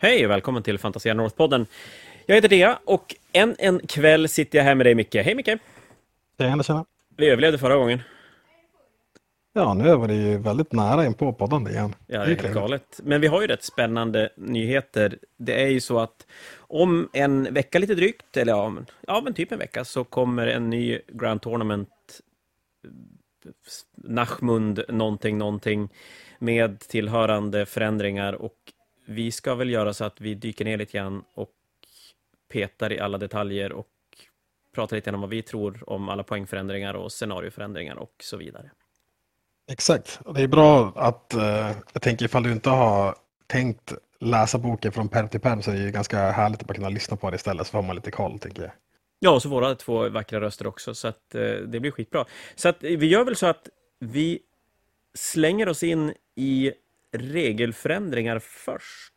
Hej och välkommen till Fantasia North-podden. Jag heter Dea och en, en kväll sitter jag här med dig Micke. Hej Micke! Tjena, tjena. Vi överlevde förra gången. Ja, nu det ju väldigt nära in på poddande igen. Ja, det är helt galet. Men vi har ju rätt spännande nyheter. Det är ju så att om en vecka lite drygt, eller ja, men, ja, men typ en vecka, så kommer en ny Grand Tournament Nachmund någonting, någonting med tillhörande förändringar och vi ska väl göra så att vi dyker ner lite grann och petar i alla detaljer och pratar lite grann om vad vi tror om alla poängförändringar och scenarioförändringar och så vidare. Exakt, och det är bra att, eh, jag tänker ifall du inte har tänkt läsa boken från perm till perm så är det ju ganska härligt att bara kunna lyssna på det istället så får man lite koll, tänker jag. Ja, och så våra två vackra röster också, så att eh, det blir skitbra. Så att vi gör väl så att vi slänger oss in i regelförändringar först.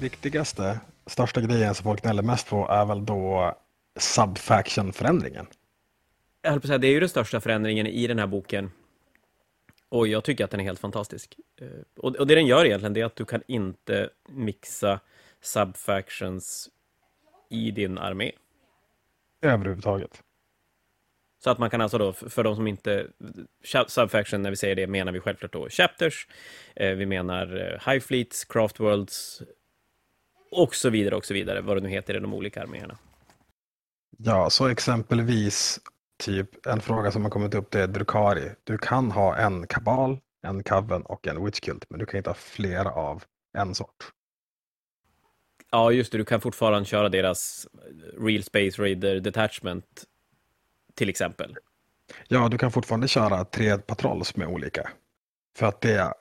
Viktigaste, största grejen som folk gnäller mest på är väl då subfaction-förändringen. Jag höll på att säga, det är ju den största förändringen i den här boken. Och jag tycker att den är helt fantastisk. Eh, och, och det den gör egentligen, det är att du kan inte mixa subfactions i din armé. Överhuvudtaget. Så att man kan alltså då, för de som inte... Subfaction, när vi säger det, menar vi självklart då chapters. Eh, vi menar eh, high fleets, craft worlds och så vidare och så vidare, vad det nu heter i de olika arméerna. Ja, så exempelvis typ en fråga som har kommit upp det är Drukari. Du kan ha en kabal, en coven och en witchkult, men du kan inte ha flera av en sort. Ja, just det. Du kan fortfarande köra deras Real Space Raider Detachment, till exempel. Ja, du kan fortfarande köra tre patrolls med olika. För att det,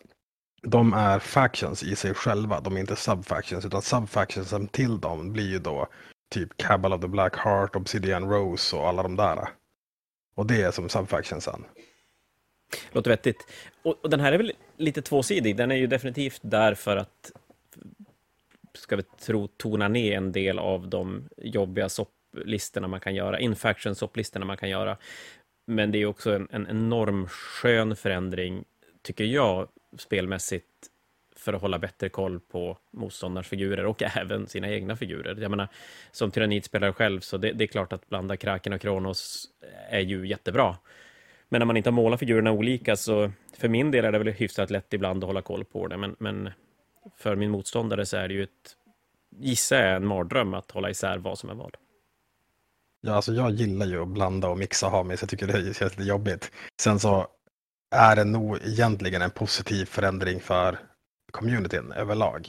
de är factions i sig själva, de är inte subfactions, utan subfactionsen till dem blir ju då typ Cabal of the Black Heart, Obsidian Rose och alla de där. Och det är som subfactionsen. Låter vettigt. Och, och den här är väl lite tvåsidig, den är ju definitivt där för att ska vi tro, tona ner en del av de jobbiga sopplistorna man kan göra, infaction sopplistorna man kan göra. Men det är också en, en enorm skön förändring, tycker jag, spelmässigt, för att hålla bättre koll på motståndarens figurer och även sina egna figurer. Jag menar, som tyrannitspelare själv, så det, det, är klart att blanda Kraken och Kronos är ju jättebra. Men när man inte har målat figurerna olika, så för min del är det väl hyfsat lätt ibland att hålla koll på det, men, men för min motståndare så är det ju ett, gissar jag, en mardröm att hålla isär vad som är vad. Ja, alltså jag gillar ju att blanda och mixa ha mig, så jag tycker det känns lite jobbigt. Sen så är det nog egentligen en positiv förändring för communityn överlag.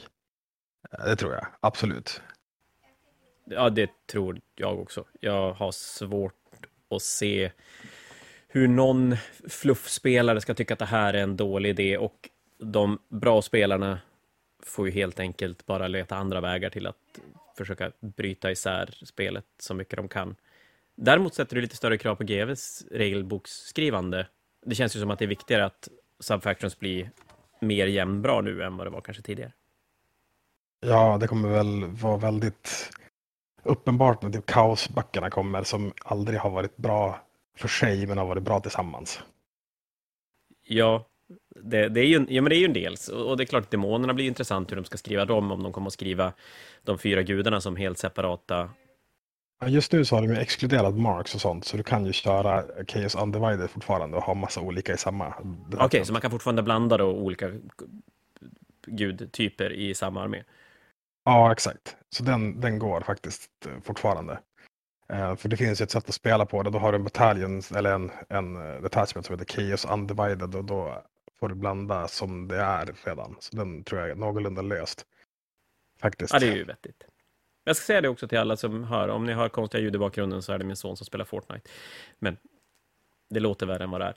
Det tror jag, absolut. Ja, det tror jag också. Jag har svårt att se hur någon fluffspelare ska tycka att det här är en dålig idé och de bra spelarna får ju helt enkelt bara leta andra vägar till att försöka bryta isär spelet så mycket de kan. Däremot sätter du lite större krav på GVs regelboksskrivande. Det känns ju som att det är viktigare att Subfactions blir mer jämnbra nu än vad det var kanske tidigare. Ja, det kommer väl vara väldigt uppenbart när typ kaosböckerna kommer som aldrig har varit bra för sig men har varit bra tillsammans. Ja, det, det, är ju, ja, men det är ju en del. Och det är klart att demonerna blir intressant hur de ska skriva dem, om de kommer att skriva de fyra gudarna som helt separata. Just nu så har de ju exkluderat Marks och sånt, så du kan ju köra Chaos Undivided fortfarande och ha massa olika i samma. Okej, okay, så man kan fortfarande blanda då olika gudtyper i samma armé? Ja, exakt. Så den, den går faktiskt eh, fortfarande. Uh, för det finns ju ett sätt att spela på det. Då har du en bataljon eller en, en eh, detachment som heter Chaos Undivided och då får du blanda som det är redan. Så den tror jag är någorlunda löst. Faktiskt. Ja, det är ju vettigt. Jag ska säga det också till alla som hör. Om ni hör konstiga ljud i bakgrunden så är det min son som spelar Fortnite. Men det låter värre än vad det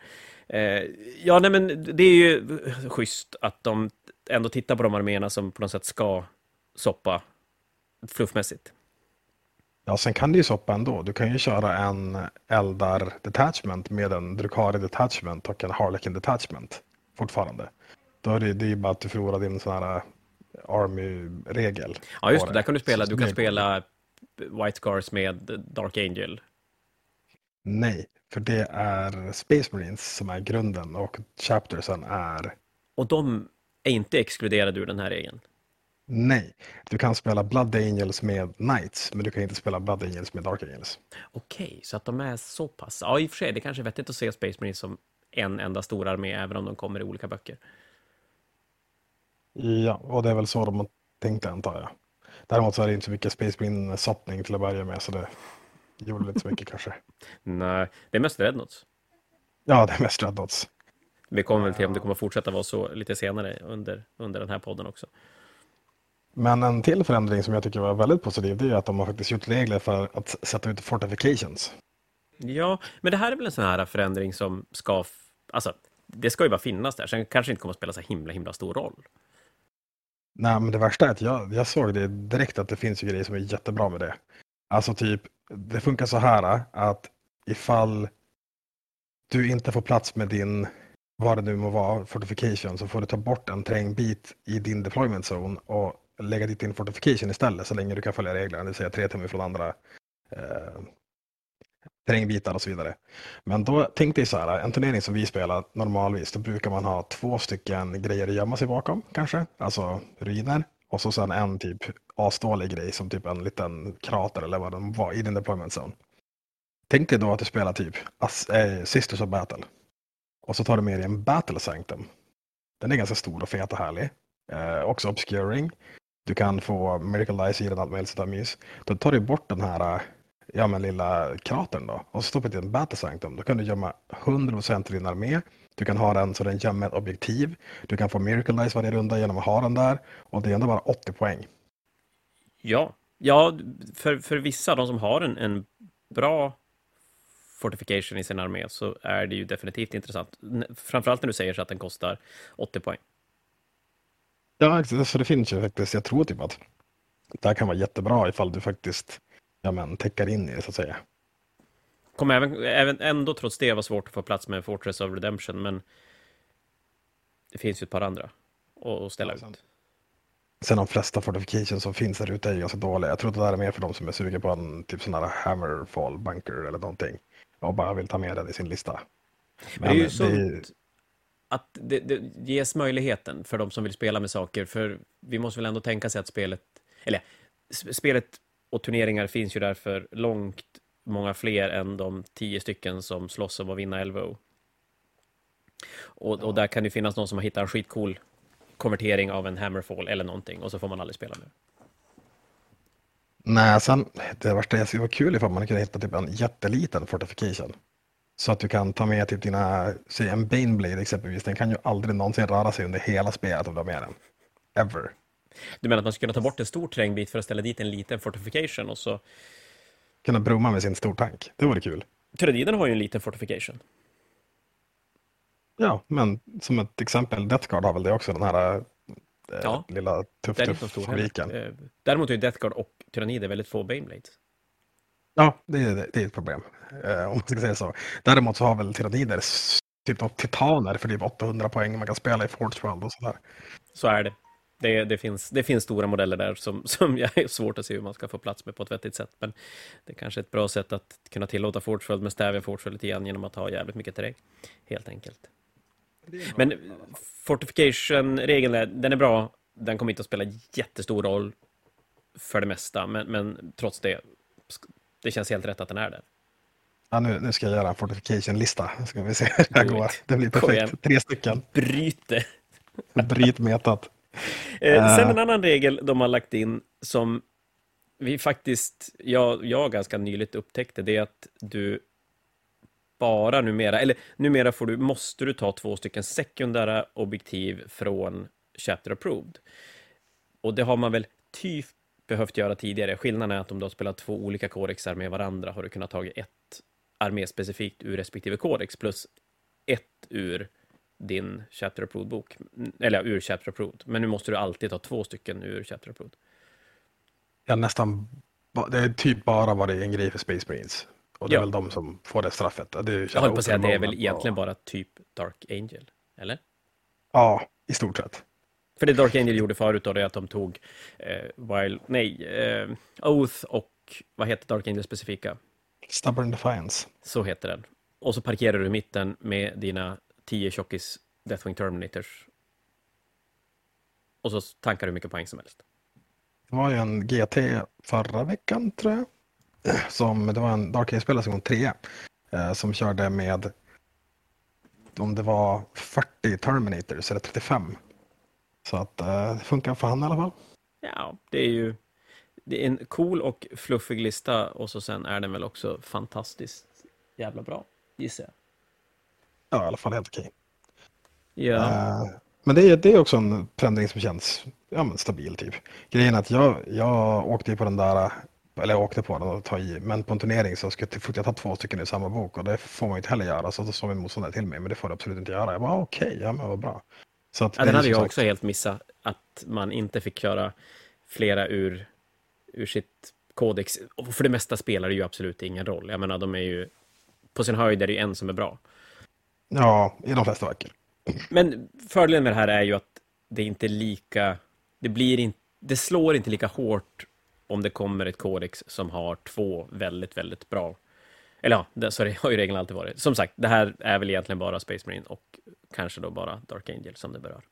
är. Eh, ja, nej, men det är ju schysst att de ändå tittar på de arméerna som på något sätt ska soppa fluffmässigt. Ja, sen kan det ju soppa ändå. Du kan ju köra en Eldar Detachment med en Drukari Detachment och en Harlequin Detachment fortfarande. Då är det, det är ju bara att du förlorar din sån här Army-regel. Ja, just det. Där kan du spela, du kan spela White Scars med Dark Angel. Nej, för det är Space Marines som är grunden och Chaptersen är... Och de är inte exkluderade ur den här regeln? Nej, du kan spela Blood Angels med Knights, men du kan inte spela Blood Angels med Dark Angels. Okej, så att de är så pass... Ja, i och för sig, det kanske är vettigt att se Space Marines som en enda stor armé, även om de kommer i olika böcker. Ja, och det är väl så de har tänkt antar jag. Däremot så är det inte så mycket Space Marine-satsning till att börja med, så det gjorde inte så mycket kanske. Nej, det är mest Rednots. Ja, det är mest Rednots. Vi kommer väl till om det kommer fortsätta vara så lite senare under, under den här podden också. Men en till förändring som jag tycker var väldigt positiv, det är att de har faktiskt gjort regler för att sätta ut fortifications. Ja, men det här är väl en sån här förändring som ska... Alltså, det ska ju bara finnas där, sen kanske det inte kommer att spela så himla, himla stor roll. Nej, men det värsta är att jag, jag såg det direkt att det finns ju grejer som är jättebra med det. Alltså typ, det funkar så här äh, att ifall du inte får plats med din, vad det nu må vara, fortification, så får du ta bort en terrängbit i din deployment zone och lägga dit din fortification istället så länge du kan följa reglerna, det vill säga tre timmar från andra eh, terrängbitar och så vidare. Men då tänkte jag så här, en turnering som vi spelar normalvis, då brukar man ha två stycken grejer att gömma sig bakom kanske, alltså ruiner. Och så sen en typ asdålig grej som typ en liten krater eller vad den var i din deployment zone. Tänk dig då att du spelar typ äh, Sisters of Battle. Och så tar du med dig en Battle Sanctum. Den är ganska stor och fet och härlig. Eh, också obscuring. Du kan få Miracle Dice i den, allt möjligt sådär mys. Då tar du bort den här eh, ja, men lilla kratern då och så stoppar du en Battle Sanctum. Då kan du gömma 100% av din armé. Du kan ha den så den gömmer ett objektiv. Du kan få Miracle Dice varje runda genom att ha den där. Och det är ändå bara 80 poäng. Ja, ja för, för vissa, de som har en, en bra fortification i sin armé, så är det ju definitivt intressant. Framförallt när du säger så att den kostar 80 poäng. Ja, så det finns ju faktiskt. Jag tror typ att det här kan vara jättebra ifall du faktiskt ja, men, täcker in i det så att säga. Kommer även, även ändå trots det vara svårt att få plats med Fortress of Redemption, men det finns ju ett par andra att ställa ja, ut. Sen de flesta fortifications som finns där ute är ganska dåliga. Jag tror att det där är mer för de som är sugen på en typ sån här hammerfall bunker eller någonting. Och bara vill ta med den i sin lista. Men det är ju sunt att det, det ges möjligheten för de som vill spela med saker. För vi måste väl ändå tänka sig att spelet, eller spelet och turneringar finns ju därför långt många fler än de tio stycken som slåss om att vinna LVO. Och, ja. och där kan det finnas någon som har hittat en skitcool konvertering av en Hammerfall eller någonting och så får man aldrig spela med. Nej, sen det värsta jag var kul ifall man kunde hitta typ en jätteliten fortification. Så att du kan ta med typ dina, säg en Baneblade exempelvis, den kan ju aldrig någonsin röra sig under hela spelet om du har med den. Ever. Du menar att man skulle kunna ta bort en stor terrängbit för att ställa dit en liten fortification och så... Kunna bromma med sin stortank, det vore kul. Tyraniden har ju en liten fortification. Ja, men som ett exempel, Death Guard har väl det också, den här eh, ja, lilla tuff-tuff-fabriken. Eh, däremot är Death Guard och Tyranider väldigt få Baneblades. Ja, det är, det är ett problem, eh, om man ska säga så. Däremot så har väl Tyranider typ titaner för typ 800 poäng man kan spela i Forge World och sådär. Så är det. Det, det, finns, det finns stora modeller där som, som jag är svårt att se hur man ska få plats med på ett vettigt sätt. Men det är kanske är ett bra sätt att kunna tillåta Forgeworld med stävja Forgeworld lite grann genom att ha jävligt mycket terräng. Helt enkelt. Men fortification-regeln, den är bra. Den kommer inte att spela jättestor roll för det mesta, men, men trots det, det känns helt rätt att den är där. Ja, nu, nu ska jag göra en fortification-lista. Ska vi se hur det här går. Det blir perfekt. Tre stycken. Bryt det. Bryt metat. Eh, sen en annan regel de har lagt in som vi faktiskt, jag, jag ganska nyligt upptäckte, det är att du bara numera, eller numera får du, måste du ta två stycken sekundära objektiv från Chapter Approved. Och det har man väl typ behövt göra tidigare. Skillnaden är att om du har spelat två olika kodexar med varandra har du kunnat ta ett arméspecifikt ur respektive kodex plus ett ur din Chapter Approved-bok. Eller ur Chapter Approved. Men nu måste du alltid ta två stycken ur Chapter Approved. Ja, nästan. Det är typ bara varit en grej för Space Marines. Och det är ja. väl de som får det straffet. Det är jag höll på att säga att det är väl egentligen och... bara typ Dark Angel, eller? Ja, i stort sett. För det Dark Angel gjorde förut då, det är att de tog eh, Wild, nej, eh, Oath och vad heter Dark Angel specifika? Stubborn Defiance. Så heter den. Och så parkerar du i mitten med dina 10 tjockis Deathwing Terminators. Och så tankar du hur mycket poäng som helst. Det var ju en GT förra veckan tror jag. Som, det var en Dark Age-spelare som kom trea. Eh, som körde med om det var 40 Terminators eller 35. Så att eh, det funkar för han i alla fall. Ja, det är ju det är en cool och fluffig lista och så sen är den väl också fantastiskt jävla bra, gissar jag. Ja, i alla fall helt okej. Ja. Eh, men det är, det är också en förändring som känns ja, men stabil typ. Grejen är att jag, jag åkte ju på den där, eller jag åkte på den och ta i, men på en turnering så skulle jag, jag ta två stycken i samma bok och det får man ju inte heller göra. Så då sa min motståndare till mig, men det får du absolut inte göra. Jag bara okej, okay, ja men vad bra. Så att ja, den hade jag sagt... också helt missat, att man inte fick köra flera ur, ur sitt kodex. Och för det mesta spelar det ju absolut ingen roll. Jag menar, de är ju, på sin höjd är det ju en som är bra. Ja, i de flesta verkar. Men fördelen med det här är ju att det inte lika, det blir inte, det slår inte lika hårt om det kommer ett kodex som har två väldigt, väldigt bra eller ja, så det har ju regeln alltid varit. Som sagt, det här är väl egentligen bara Space Marine och kanske då bara Dark Angel som det berör.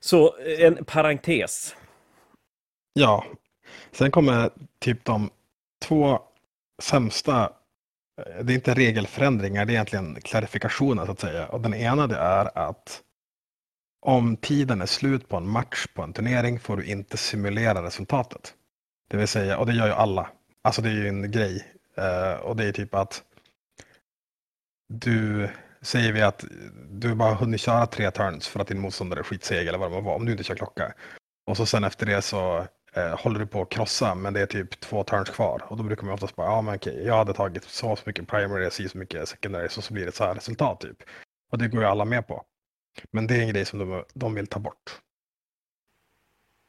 Så en parentes. Ja, sen kommer typ de två sämsta, det är inte regelförändringar, det är egentligen klarifikationer så att säga. Och den ena det är att om tiden är slut på en match på en turnering får du inte simulera resultatet. Det vill säga, och det gör ju alla. Alltså det är ju en grej. Eh, och det är typ att du säger vi att du bara hunnit köra tre turns för att din motståndare är skitseg eller vad det var, om du inte kör klocka. Och så sen efter det så eh, håller du på att krossa men det är typ två turns kvar. Och då brukar man oftast bara, ja men okej, jag hade tagit så, så mycket primary, så, så mycket secondary, så, så blir det så här resultat typ. Och det går ju alla med på. Men det är en grej som de, de vill ta bort.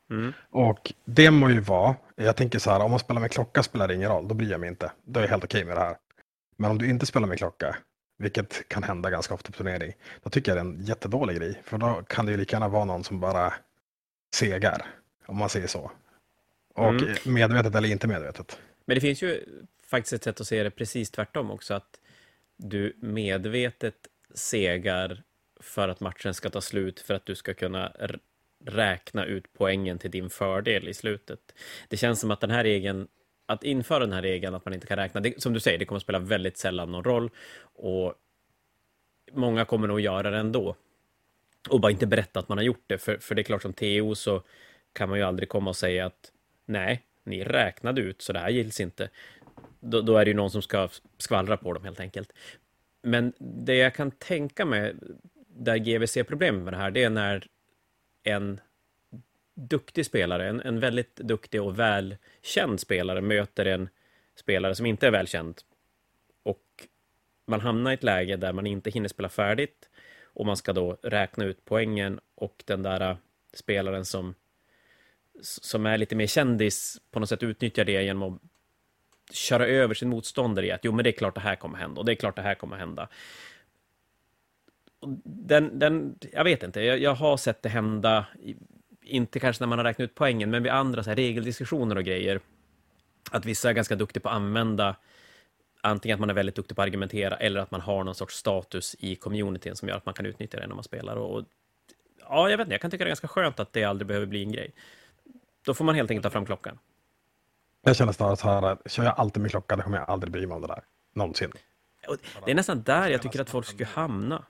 Mm. Och det må ju vara, jag tänker så här, om man spelar med klocka spelar det ingen roll, då bryr jag mig inte. Då är jag helt okej okay med det här. Men om du inte spelar med klocka, vilket kan hända ganska ofta på turnering, då tycker jag det är en jättedålig grej. För då kan det ju lika gärna vara någon som bara segar, om man säger så. Och mm. medvetet eller inte medvetet. Men det finns ju faktiskt ett sätt att se det precis tvärtom också, att du medvetet segar för att matchen ska ta slut, för att du ska kunna räkna ut poängen till din fördel i slutet. Det känns som att den här regeln, att införa den här regeln att man inte kan räkna, det, som du säger, det kommer att spela väldigt sällan någon roll och många kommer nog göra det ändå och bara inte berätta att man har gjort det, för, för det är klart som TO så kan man ju aldrig komma och säga att nej, ni räknade ut så det här gills inte. Då, då är det ju någon som ska skvallra på dem helt enkelt. Men det jag kan tänka mig där GVC problem med det här, det är när en duktig spelare, en, en väldigt duktig och välkänd spelare möter en spelare som inte är välkänd och man hamnar i ett läge där man inte hinner spela färdigt och man ska då räkna ut poängen och den där äh, spelaren som som är lite mer kändis på något sätt utnyttjar det genom att köra över sin motståndare i att jo, men det är klart det här kommer hända och det är klart det här kommer hända den, den, jag vet inte, jag, jag, har sett det hända, inte kanske när man har räknat ut poängen, men vid andra så här, regeldiskussioner och grejer, att vissa är ganska duktiga på att använda antingen att man är väldigt duktig på att argumentera eller att man har någon sorts status i communityn som gör att man kan utnyttja det när man spelar. Och, ja, jag vet inte, jag kan tycka det är ganska skönt att det aldrig behöver bli en grej. Då får man helt enkelt ta fram klockan. Jag känner snarare så här, kör jag alltid med klocka, då kommer jag aldrig bry mig om det där. Någonsin. Det är nästan där jag tycker att folk skulle hamna.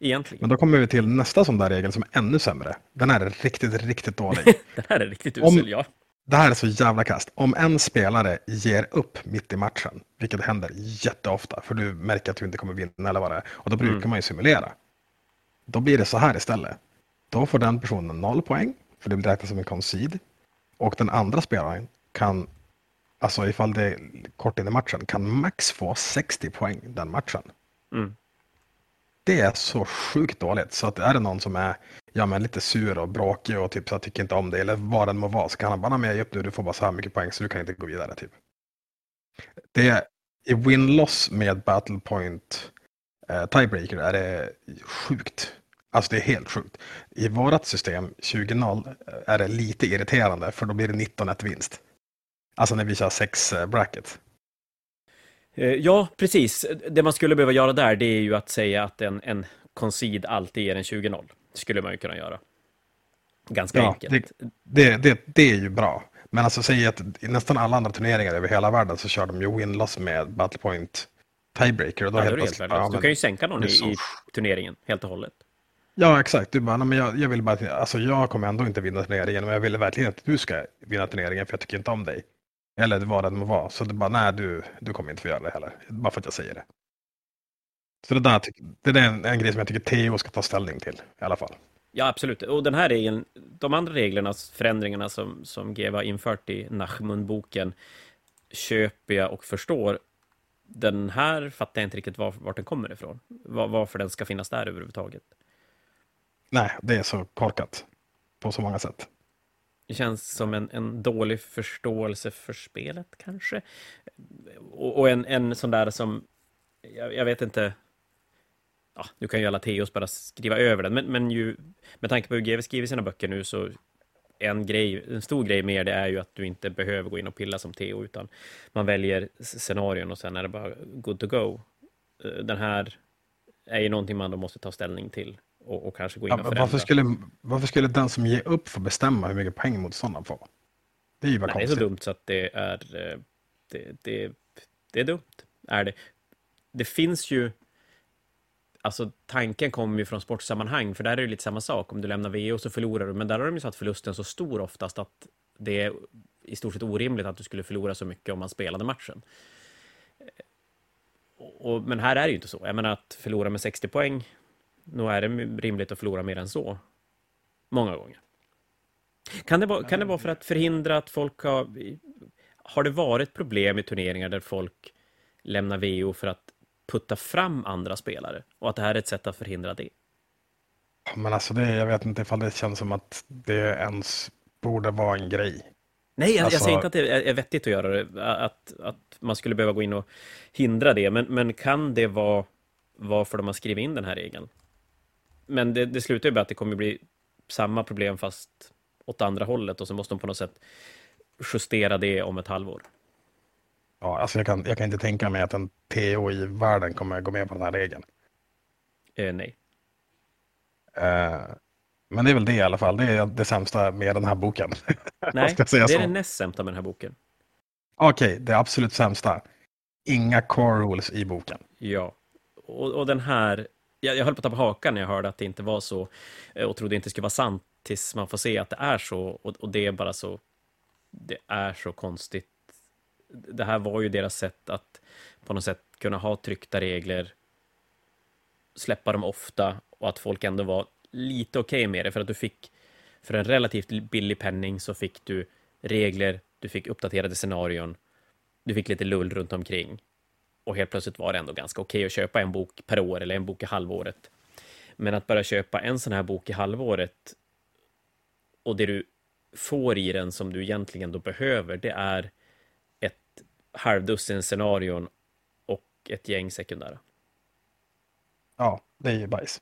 Egentligen. Men då kommer vi till nästa sån där regel som är ännu sämre. Den här är riktigt, riktigt dålig. Den här är riktigt usel, ja. Det här är så jävla kast. Om en spelare ger upp mitt i matchen, vilket händer jätteofta, för du märker att du inte kommer vinna eller vad det är, och då brukar mm. man ju simulera. Då blir det så här istället. Då får den personen noll poäng, för det blir räknat som en concede. Och den andra spelaren kan, alltså ifall det är kort in i matchen, kan max få 60 poäng den matchen. Mm det är så sjukt dåligt så att är det någon som är ja, men lite sur och bråkig och typ så jag tycker inte om det eller vad den må vara så kan han bara, med upp nu, du får bara så här mycket poäng så du kan inte gå vidare typ. Det är i win-loss med battle point eh, tiebreaker är det sjukt. Alltså det är helt sjukt. I vårat system 20-0 är det lite irriterande för då blir det 19-1 vinst. Alltså när vi kör 6 eh, bracket. Eh, ja, precis. Det man skulle behöva göra där, det är ju att säga att en, en concede alltid ger en 20-0. Det skulle man ju kunna göra. Ganska ja, enkelt. Det, det, det, det, är ju bra. Men alltså säg att i nästan alla andra turneringar över hela världen så kör de ju winloss med battle point tiebreaker. Och då ja, helt helt ja, du kan ju sänka någon i, i, turneringen helt och hållet. Ja, exakt. Du bara, men jag, jag vill bara, alltså jag kommer ändå inte vinna turneringen, men jag vill verkligen att du ska vinna turneringen för jag tycker inte om dig. Eller vad det må vara. Så du bara, nej du, du kommer inte få göra det heller. Bara för att jag säger det. Så det där det är en, en grej som jag tycker Theo ska ta ställning till i alla fall. Ja, absolut. Och den här regeln, de andra reglerna, förändringarna som, som har infört i Nachmun-boken, köper jag och förstår. Den här fattar jag inte riktigt var, vart den kommer ifrån. Var, varför den ska finnas där överhuvudtaget. Nej, det är så korkat på så många sätt. Det känns som en, en dålig förståelse för spelet kanske. Och, och en, en sån där som, jag, jag vet inte, ja, nu kan ju alla Teos bara skriva över den, men, men ju, med tanke på hur GW skriver sina böcker nu så en grej, en stor grej med det är ju att du inte behöver gå in och pilla som Teo, utan man väljer scenarion och sen är det bara good to go. Eh, den här är ju någonting man då måste ta ställning till och, och kanske gå in och förändra. Varför skulle, varför skulle den som ger upp få bestämma hur mycket poäng motståndaren får? Det är ju bara Nej, konstigt. Det är så dumt så att det är, eh, det, det, det är dumt, är det. Det finns ju alltså tanken kommer ju från sportsammanhang, för där är det lite samma sak. Om du lämnar VO så förlorar du, men där har de ju satt förlusten så stor oftast att det är i stort sett orimligt att du skulle förlora så mycket om man spelade matchen. Och, men här är det ju inte så. Jag menar att förlora med 60 poäng, nog är det rimligt att förlora mer än så. Många gånger. Kan det, vara, kan det vara för att förhindra att folk har... Har det varit problem i turneringar där folk lämnar VO för att putta fram andra spelare och att det här är ett sätt att förhindra det. Men alltså, det, jag vet inte ifall det känns som att det ens borde vara en grej. Nej, jag, alltså... jag säger inte att det är vettigt att göra det, att, att man skulle behöva gå in och hindra det, men, men kan det vara varför de har skrivit in den här regeln? Men det, det slutar ju med att det kommer bli samma problem fast åt andra hållet och så måste de på något sätt justera det om ett halvår. Ja, alltså jag kan, jag kan inte tänka mig att en TO i världen kommer gå med på den här regeln. Eh, nej. Eh, men det är väl det i alla fall. Det är det sämsta med den här boken. Nej, det är så. det näst sämsta med den här boken. Okej, okay, det absolut sämsta. Inga core rules i boken. Ja, och, och den här... Jag, jag höll på att tappa hakan när jag hörde att det inte var så eh, och trodde inte det skulle vara sant tills man får se att det är så och, och det är bara så... Det är så konstigt. Det här var ju deras sätt att på något sätt kunna ha tryckta regler, släppa dem ofta och att folk ändå var lite okej okay med det, för att du fick för en relativt billig penning så fick du regler, du fick uppdaterade scenarion, du fick lite lull runt omkring och helt plötsligt var det ändå ganska okej okay att köpa en bok per år eller en bok i halvåret. Men att bara köpa en sån här bok i halvåret och det du får i den som du egentligen då behöver, det är halvdussin scenarion och ett gäng sekundära. Ja, det är ju bajs.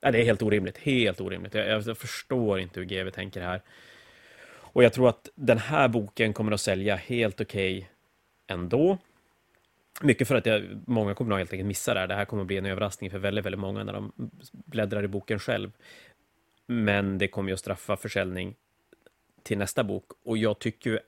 Ja, det är helt orimligt. Helt orimligt. Jag, jag förstår inte hur GW tänker här. Och jag tror att den här boken kommer att sälja helt okej okay ändå. Mycket för att jag, många kommer nog helt enkelt missa det här. Det här kommer att bli en överraskning för väldigt, väldigt många när de bläddrar i boken själv. Men det kommer ju att straffa försäljning till nästa bok. Och jag tycker ju,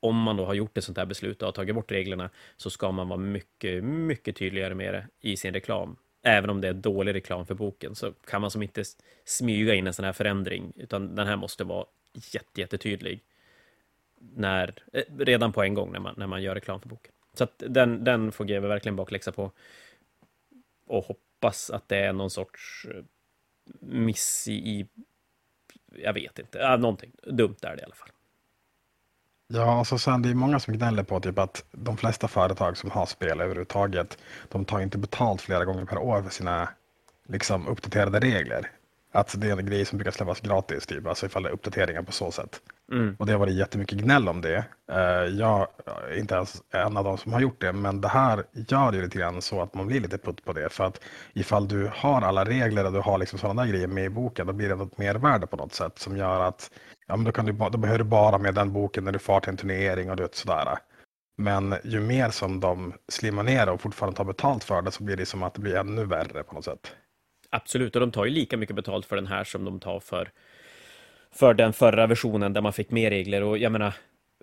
om man då har gjort ett sånt här beslut och har tagit bort reglerna så ska man vara mycket, mycket tydligare med det i sin reklam. Även om det är dålig reklam för boken så kan man som inte smyga in en sån här förändring, utan den här måste vara jätte, jättetydlig när, eh, redan på en gång när man, när man gör reklam för boken. Så att den, den får GW verkligen bakläxa på och hoppas att det är någon sorts eh, miss i, i jag vet inte, äh, någonting dumt är det i alla fall. Ja, alltså sen det är många som gnäller på typ att de flesta företag som har spel överhuvudtaget, de tar inte betalt flera gånger per år för sina liksom, uppdaterade regler. Att det är en grej som brukar släppas gratis, typ, alltså ifall det är uppdateringar på så sätt. Mm. Och det har varit jättemycket gnäll om det. Eh, jag är inte ens en av de som har gjort det, men det här gör ju lite grann så att man blir lite putt på det. För att ifall du har alla regler och du har liksom sådana där grejer med i boken, då blir det något mervärde på något sätt som gör att ja, men då, kan du, då behöver du bara med den boken när du far till en turnering och du vet sådär. Men ju mer som de slimmar ner och fortfarande tar betalt för det så blir det som att det blir ännu värre på något sätt. Absolut, och de tar ju lika mycket betalt för den här som de tar för, för den förra versionen där man fick mer regler. Och jag menar,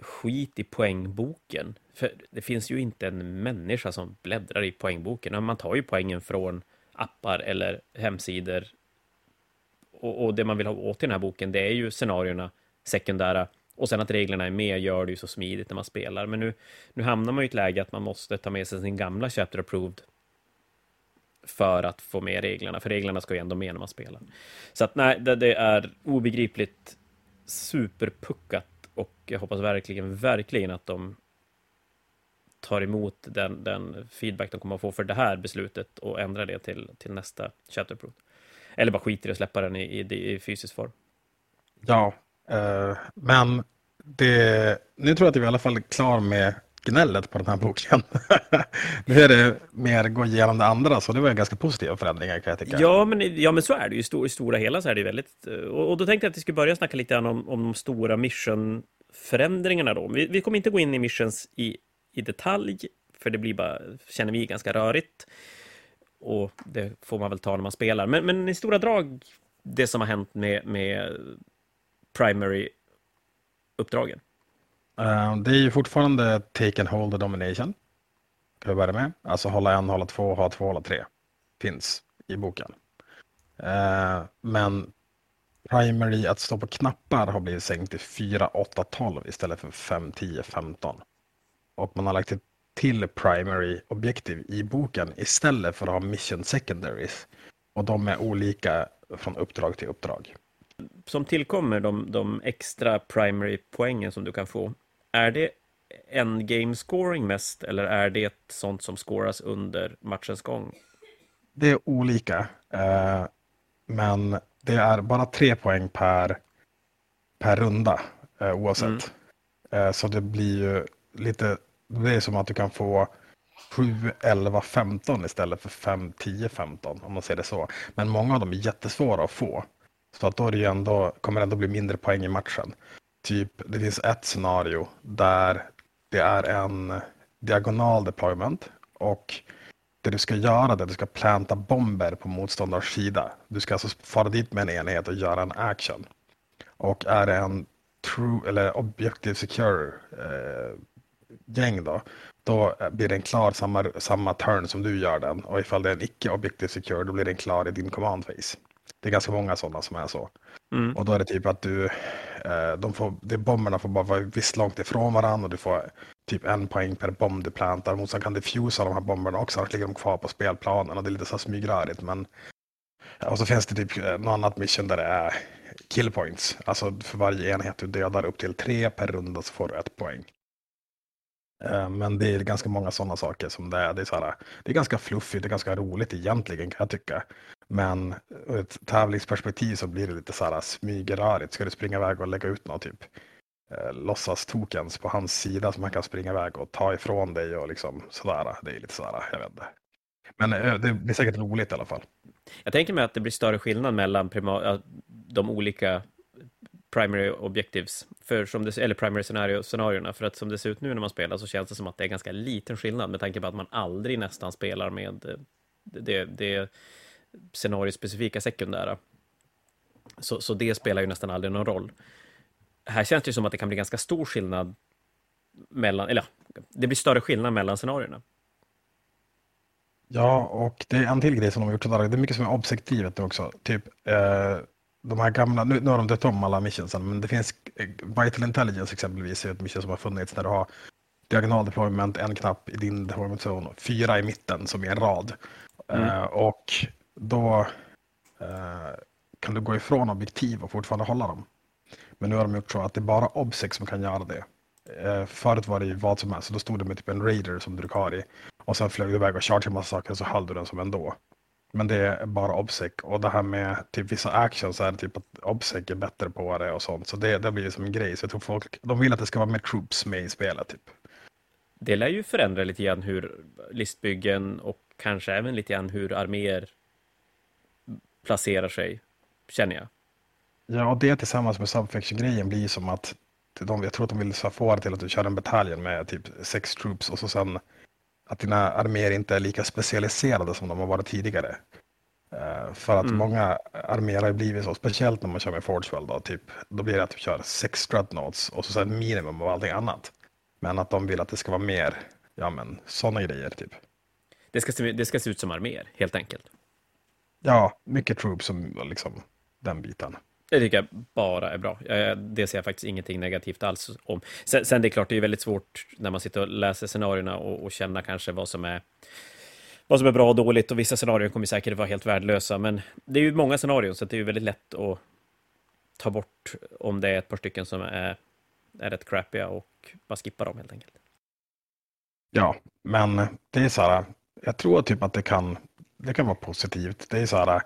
skit i poängboken. För det finns ju inte en människa som bläddrar i poängboken. Man tar ju poängen från appar eller hemsidor. Och, och det man vill ha åt i den här boken, det är ju scenarierna, sekundära, och sen att reglerna är med gör det ju så smidigt när man spelar. Men nu, nu hamnar man i ett läge att man måste ta med sig sin gamla Chapter Approved för att få med reglerna, för reglerna ska ju ändå med när man spelar. Så att nej, det, det är obegripligt superpuckat och jag hoppas verkligen, verkligen att de tar emot den, den feedback de kommer att få för det här beslutet och ändrar det till, till nästa Chatterproof. Eller bara skiter i att släppa den i, i, i fysisk form. Ja, eh, men det, nu tror jag att vi i alla fall är klar med gnället på den här boken. nu är det mer gå igenom det andra, så det var ganska positiva förändringar kan jag tycka. Ja, men, ja, men så är det ju. I stora hela så är det väldigt... Eh, och, och, då tänkte jag att vi skulle börja snacka lite grann om, om de stora mission-förändringarna då. Vi, vi kommer inte gå in i missions i, i detalj, för det blir bara, känner vi, ganska rörigt. Och det får man väl ta när man spelar. Men, men i stora drag, det som har hänt med, med primary-uppdragen. Eh, det är ju fortfarande take and hold the domination. Kan vi börja med. Alltså hålla en, hålla två, ha två, hålla tre. Finns i boken. Eh, men primary att stå på knappar har blivit sänkt till 4, 8, 12 istället för 5, 10, 15. Och man har lagt till primary objektiv i boken istället för att ha mission secondaries. Och de är olika från uppdrag till uppdrag. Som tillkommer de, de extra primary poängen som du kan få är det endgame scoring mest eller är det sånt som scoras under matchens gång? Det är olika, eh, men det är bara tre poäng per, per runda eh, oavsett. Mm. Eh, så det blir ju lite, det är som att du kan få 7, 11, 15 istället för 5, 10, 15 om man ser det så. Men många av dem är jättesvåra att få. Så att då är det ändå, kommer det ändå bli mindre poäng i matchen typ, det finns ett scenario där det är en diagonal deployment och det du ska göra är att du ska planta bomber på motståndarens sida. Du ska alltså fara dit med en enhet och göra en action. Och är det en true eller objective secure eh, gäng då, då blir den klar samma, samma turn som du gör den. Och ifall det är en icke objective secure, då blir den klar i din command phase. Det är ganska många sådana som är så. Mm. Och då är det typ att du, Eh, de får, de bomberna får bara vara visst långt ifrån varandra och du får typ en poäng per bomb du plantar. Motståndaren sen kan diffusa de här bomberna också, annars ligger de kvar på spelplanen och det är lite så smygrörigt. Men... Och så finns det typ eh, något annat mission där det är killpoints. Alltså för varje enhet du dödar upp till tre per runda så får du ett poäng. Eh, men det är ganska många sådana saker som det är. Det är, så här, det är ganska fluffigt och ganska roligt egentligen kan jag tycka. Men eh, ur ett tävlingsperspektiv så blir det lite så här smygrörigt. Ska du springa iväg och lägga ut något typ eh, låtsas tokens på hans sida som han kan springa iväg och ta ifrån dig och liksom sådär. Det är lite sådär, jag vet inte. Men det blir säkert roligt i alla fall. Jag tänker mig att det blir större skillnad mellan de olika primary objectives, för som det, eller primary scenario, scenarierna. För att som det ser ut nu när man spelar så känns det som att det är ganska liten skillnad med tanke på att man aldrig nästan spelar med eh, det, det scenariospecifika sekundära. Så, så det spelar ju nästan aldrig någon roll. Här känns det som att det kan bli ganska stor skillnad mellan, eller det blir större skillnad mellan scenarierna. Ja, och det är en till grej som de har gjort sådär. Det är mycket som är objektivet också. Typ eh, de här gamla, nu, nu har de dött om alla missionsen, men det finns eh, Vital Intelligence exempelvis, ett mission som har funnits där du har diagonal deployment, en knapp i din deployment zone, fyra i mitten som är en rad. Mm. Uh, och då uh, kan du gå ifrån objektiv och fortfarande hålla dem. Men nu har de gjort så att det är bara obsec som kan göra det. Uh, förut var det ju vad som helst, så då stod det med typ en raider som du har i. Och sen flög du iväg och chargeade en massa saker och så höll du den som ändå. Men det är bara obsec. Och det här med typ vissa actions är typ att obsec är bättre på det och sånt. Så det, det blir som en grej. Så jag tror folk, de vill att det ska vara mer troops med i spelet typ. Det lär ju förändra lite grann hur listbyggen och kanske även lite grann hur arméer placerar sig, känner jag. Ja, och det tillsammans med subfaction-grejen blir som att de, jag tror att de vill få det till att du kör en bataljon med typ sex troops och så sen att dina arméer inte är lika specialiserade som de har varit tidigare. Uh, för att mm. många arméer har blivit så, speciellt när man kör med Forgewell då, typ, då blir det att du kör sex dreadnoughts och så sen minimum av allting annat. Men att de vill att det ska vara mer, ja men sådana grejer typ. Det ska, se, det ska se ut som arméer, helt enkelt. Ja, mycket troops som liksom den biten. Det tycker jag bara är bra. Eh, det ser jag faktiskt ingenting negativt alls om. Sen, sen det är klart, det är väldigt svårt när man sitter och läser scenarierna och, och känna kanske vad som är vad som är bra och dåligt och vissa scenarier kommer säkert vara helt värdelösa. Men det är ju många scenarion så det är ju väldigt lätt att ta bort om det är ett par stycken som är, är rätt crappiga och bara skippa dem helt enkelt. Ja, men det är så här. Jag tror typ att det kan, det kan vara positivt. Det är så här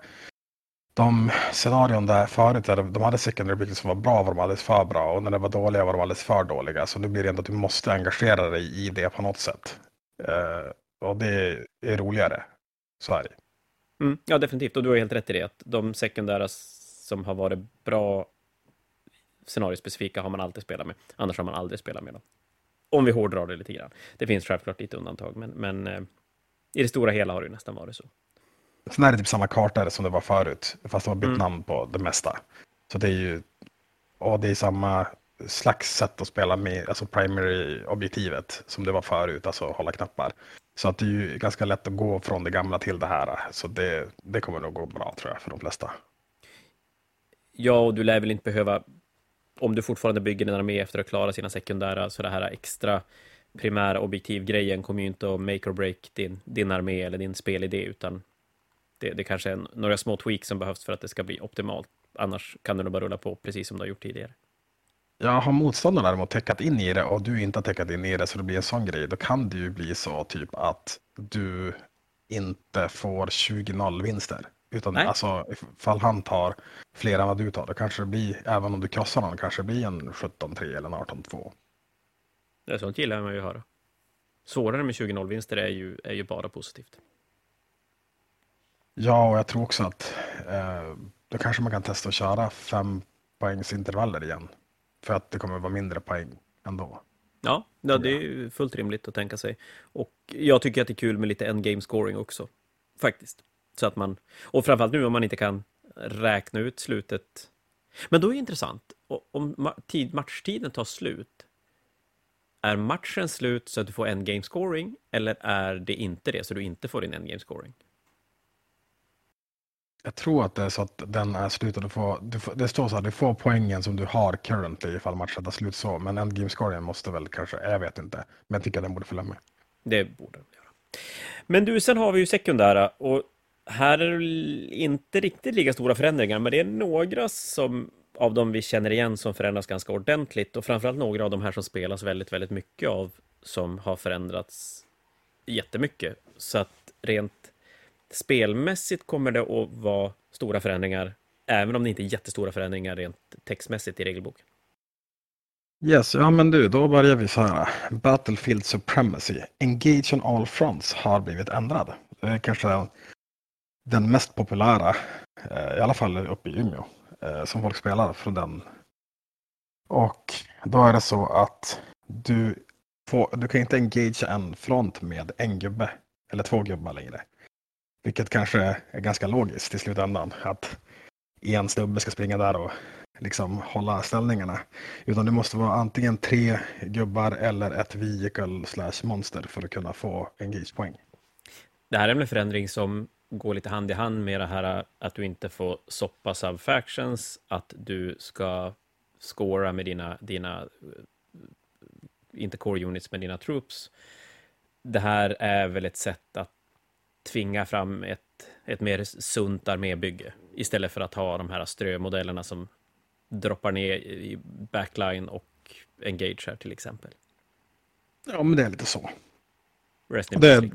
de scenarion där förut, där de hade secondary buildings som var bra var de alldeles för bra och när det var dåliga var de alldeles för dåliga. Så nu blir det ändå att du måste engagera dig i det på något sätt. Uh, och det är roligare. Så är det. Mm, ja, definitivt. Och du har helt rätt i det. Att de sekundära som har varit bra scenariospecifika har man alltid spelat med. Annars har man aldrig spelat med dem. Om vi hårdrar det lite grann. Det finns självklart lite undantag, men, men eh, i det stora hela har det nästan varit så. Sen är det typ samma karta som det var förut, fast de har bytt mm. namn på det mesta. Så det är ju, och det är samma slags sätt att spela med, alltså primary-objektivet som det var förut, alltså hålla knappar. Så att det är ju ganska lätt att gå från det gamla till det här. Så det, det kommer nog gå bra tror jag för de flesta. Ja, och du lär väl inte behöva, om du fortfarande bygger din armé efter att klara sina sekundära, så det här extra primära objektivgrejen kommer ju inte att make or break din, din armé eller din spelidé, utan det, det kanske är några små tweaks som behövs för att det ska bli optimalt. Annars kan du nog bara rulla på precis som du har gjort tidigare. Ja, har motståndaren däremot täckat in i det och du inte har täckat in i det så det blir en sån grej, då kan det ju bli så typ att du inte får 20-0 vinster. Utan Nej. alltså ifall han tar fler än vad du tar, då kanske det blir, även om du krossar honom, kanske det blir en 17-3 eller en 18-2. Det är sånt gillar man ju att höra. Svårare med 20-0 vinster är ju, är ju bara positivt. Ja, och jag tror också att eh, då kanske man kan testa att köra fem poängsintervaller igen. För att det kommer vara mindre poäng ändå. Ja, ja, det är fullt rimligt att tänka sig. Och jag tycker att det är kul med lite endgame scoring också. Faktiskt. Så att man, och framförallt nu om man inte kan räkna ut slutet. Men då är det intressant, om tid, matchtiden tar slut, är matchen slut så att du får endgame scoring, eller är det inte det, så du inte får din endgame scoring? Jag tror att det är så att den är slut och du får, du får, det står så här, du får poängen som du har currently ifall matchen tar slut så, men endgame scoringen måste väl kanske, jag vet inte, men jag tycker att den borde följa med. Det borde den göra. Men du, sen har vi ju sekundära och här är det inte riktigt lika stora förändringar, men det är några som av dem vi känner igen som förändras ganska ordentligt och framförallt några av de här som spelas väldigt, väldigt mycket av som har förändrats jättemycket. Så att rent spelmässigt kommer det att vara stora förändringar, även om det inte är jättestora förändringar rent textmässigt i regelboken. Yes, ja men du, då börjar vi så här. Battlefield Supremacy, Engage on all fronts har blivit ändrad. Det är kanske den mest populära, eh, i alla fall uppe i Umeå, eh, som folk spelar från den. Och då är det så att du, får, du kan inte engagea en front med en gubbe eller två gubbar längre. Vilket kanske är ganska logiskt i slutändan. Att en snubbe ska springa där och liksom hålla ställningarna. Utan det måste vara antingen tre gubbar eller ett vehicle slash monster för att kunna få engage-poäng. Det här är en förändring som går lite hand i hand med det här att du inte får soppa subfactions, att du ska scora med dina, dina eh, inte core units, med dina troops. Det här är väl ett sätt att tvinga fram ett, ett mer sunt armébygge istället för att ha de här strömodellerna som droppar ner i backline och engage här till exempel. Ja, men det är lite så. Rest in det,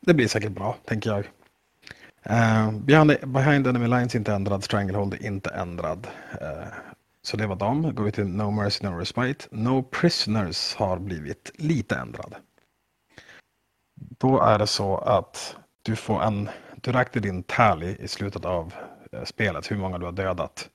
det blir säkert bra, tänker jag. Uh, behind, behind Enemy Lines inte ändrad, Stranglehold inte ändrad. Uh, så det var dem. Går vi till No Mercy No Respite. No Prisoners har blivit lite ändrad. Då är det så att du får en, du räknar din tally i slutet av eh, spelet, hur många du har dödat.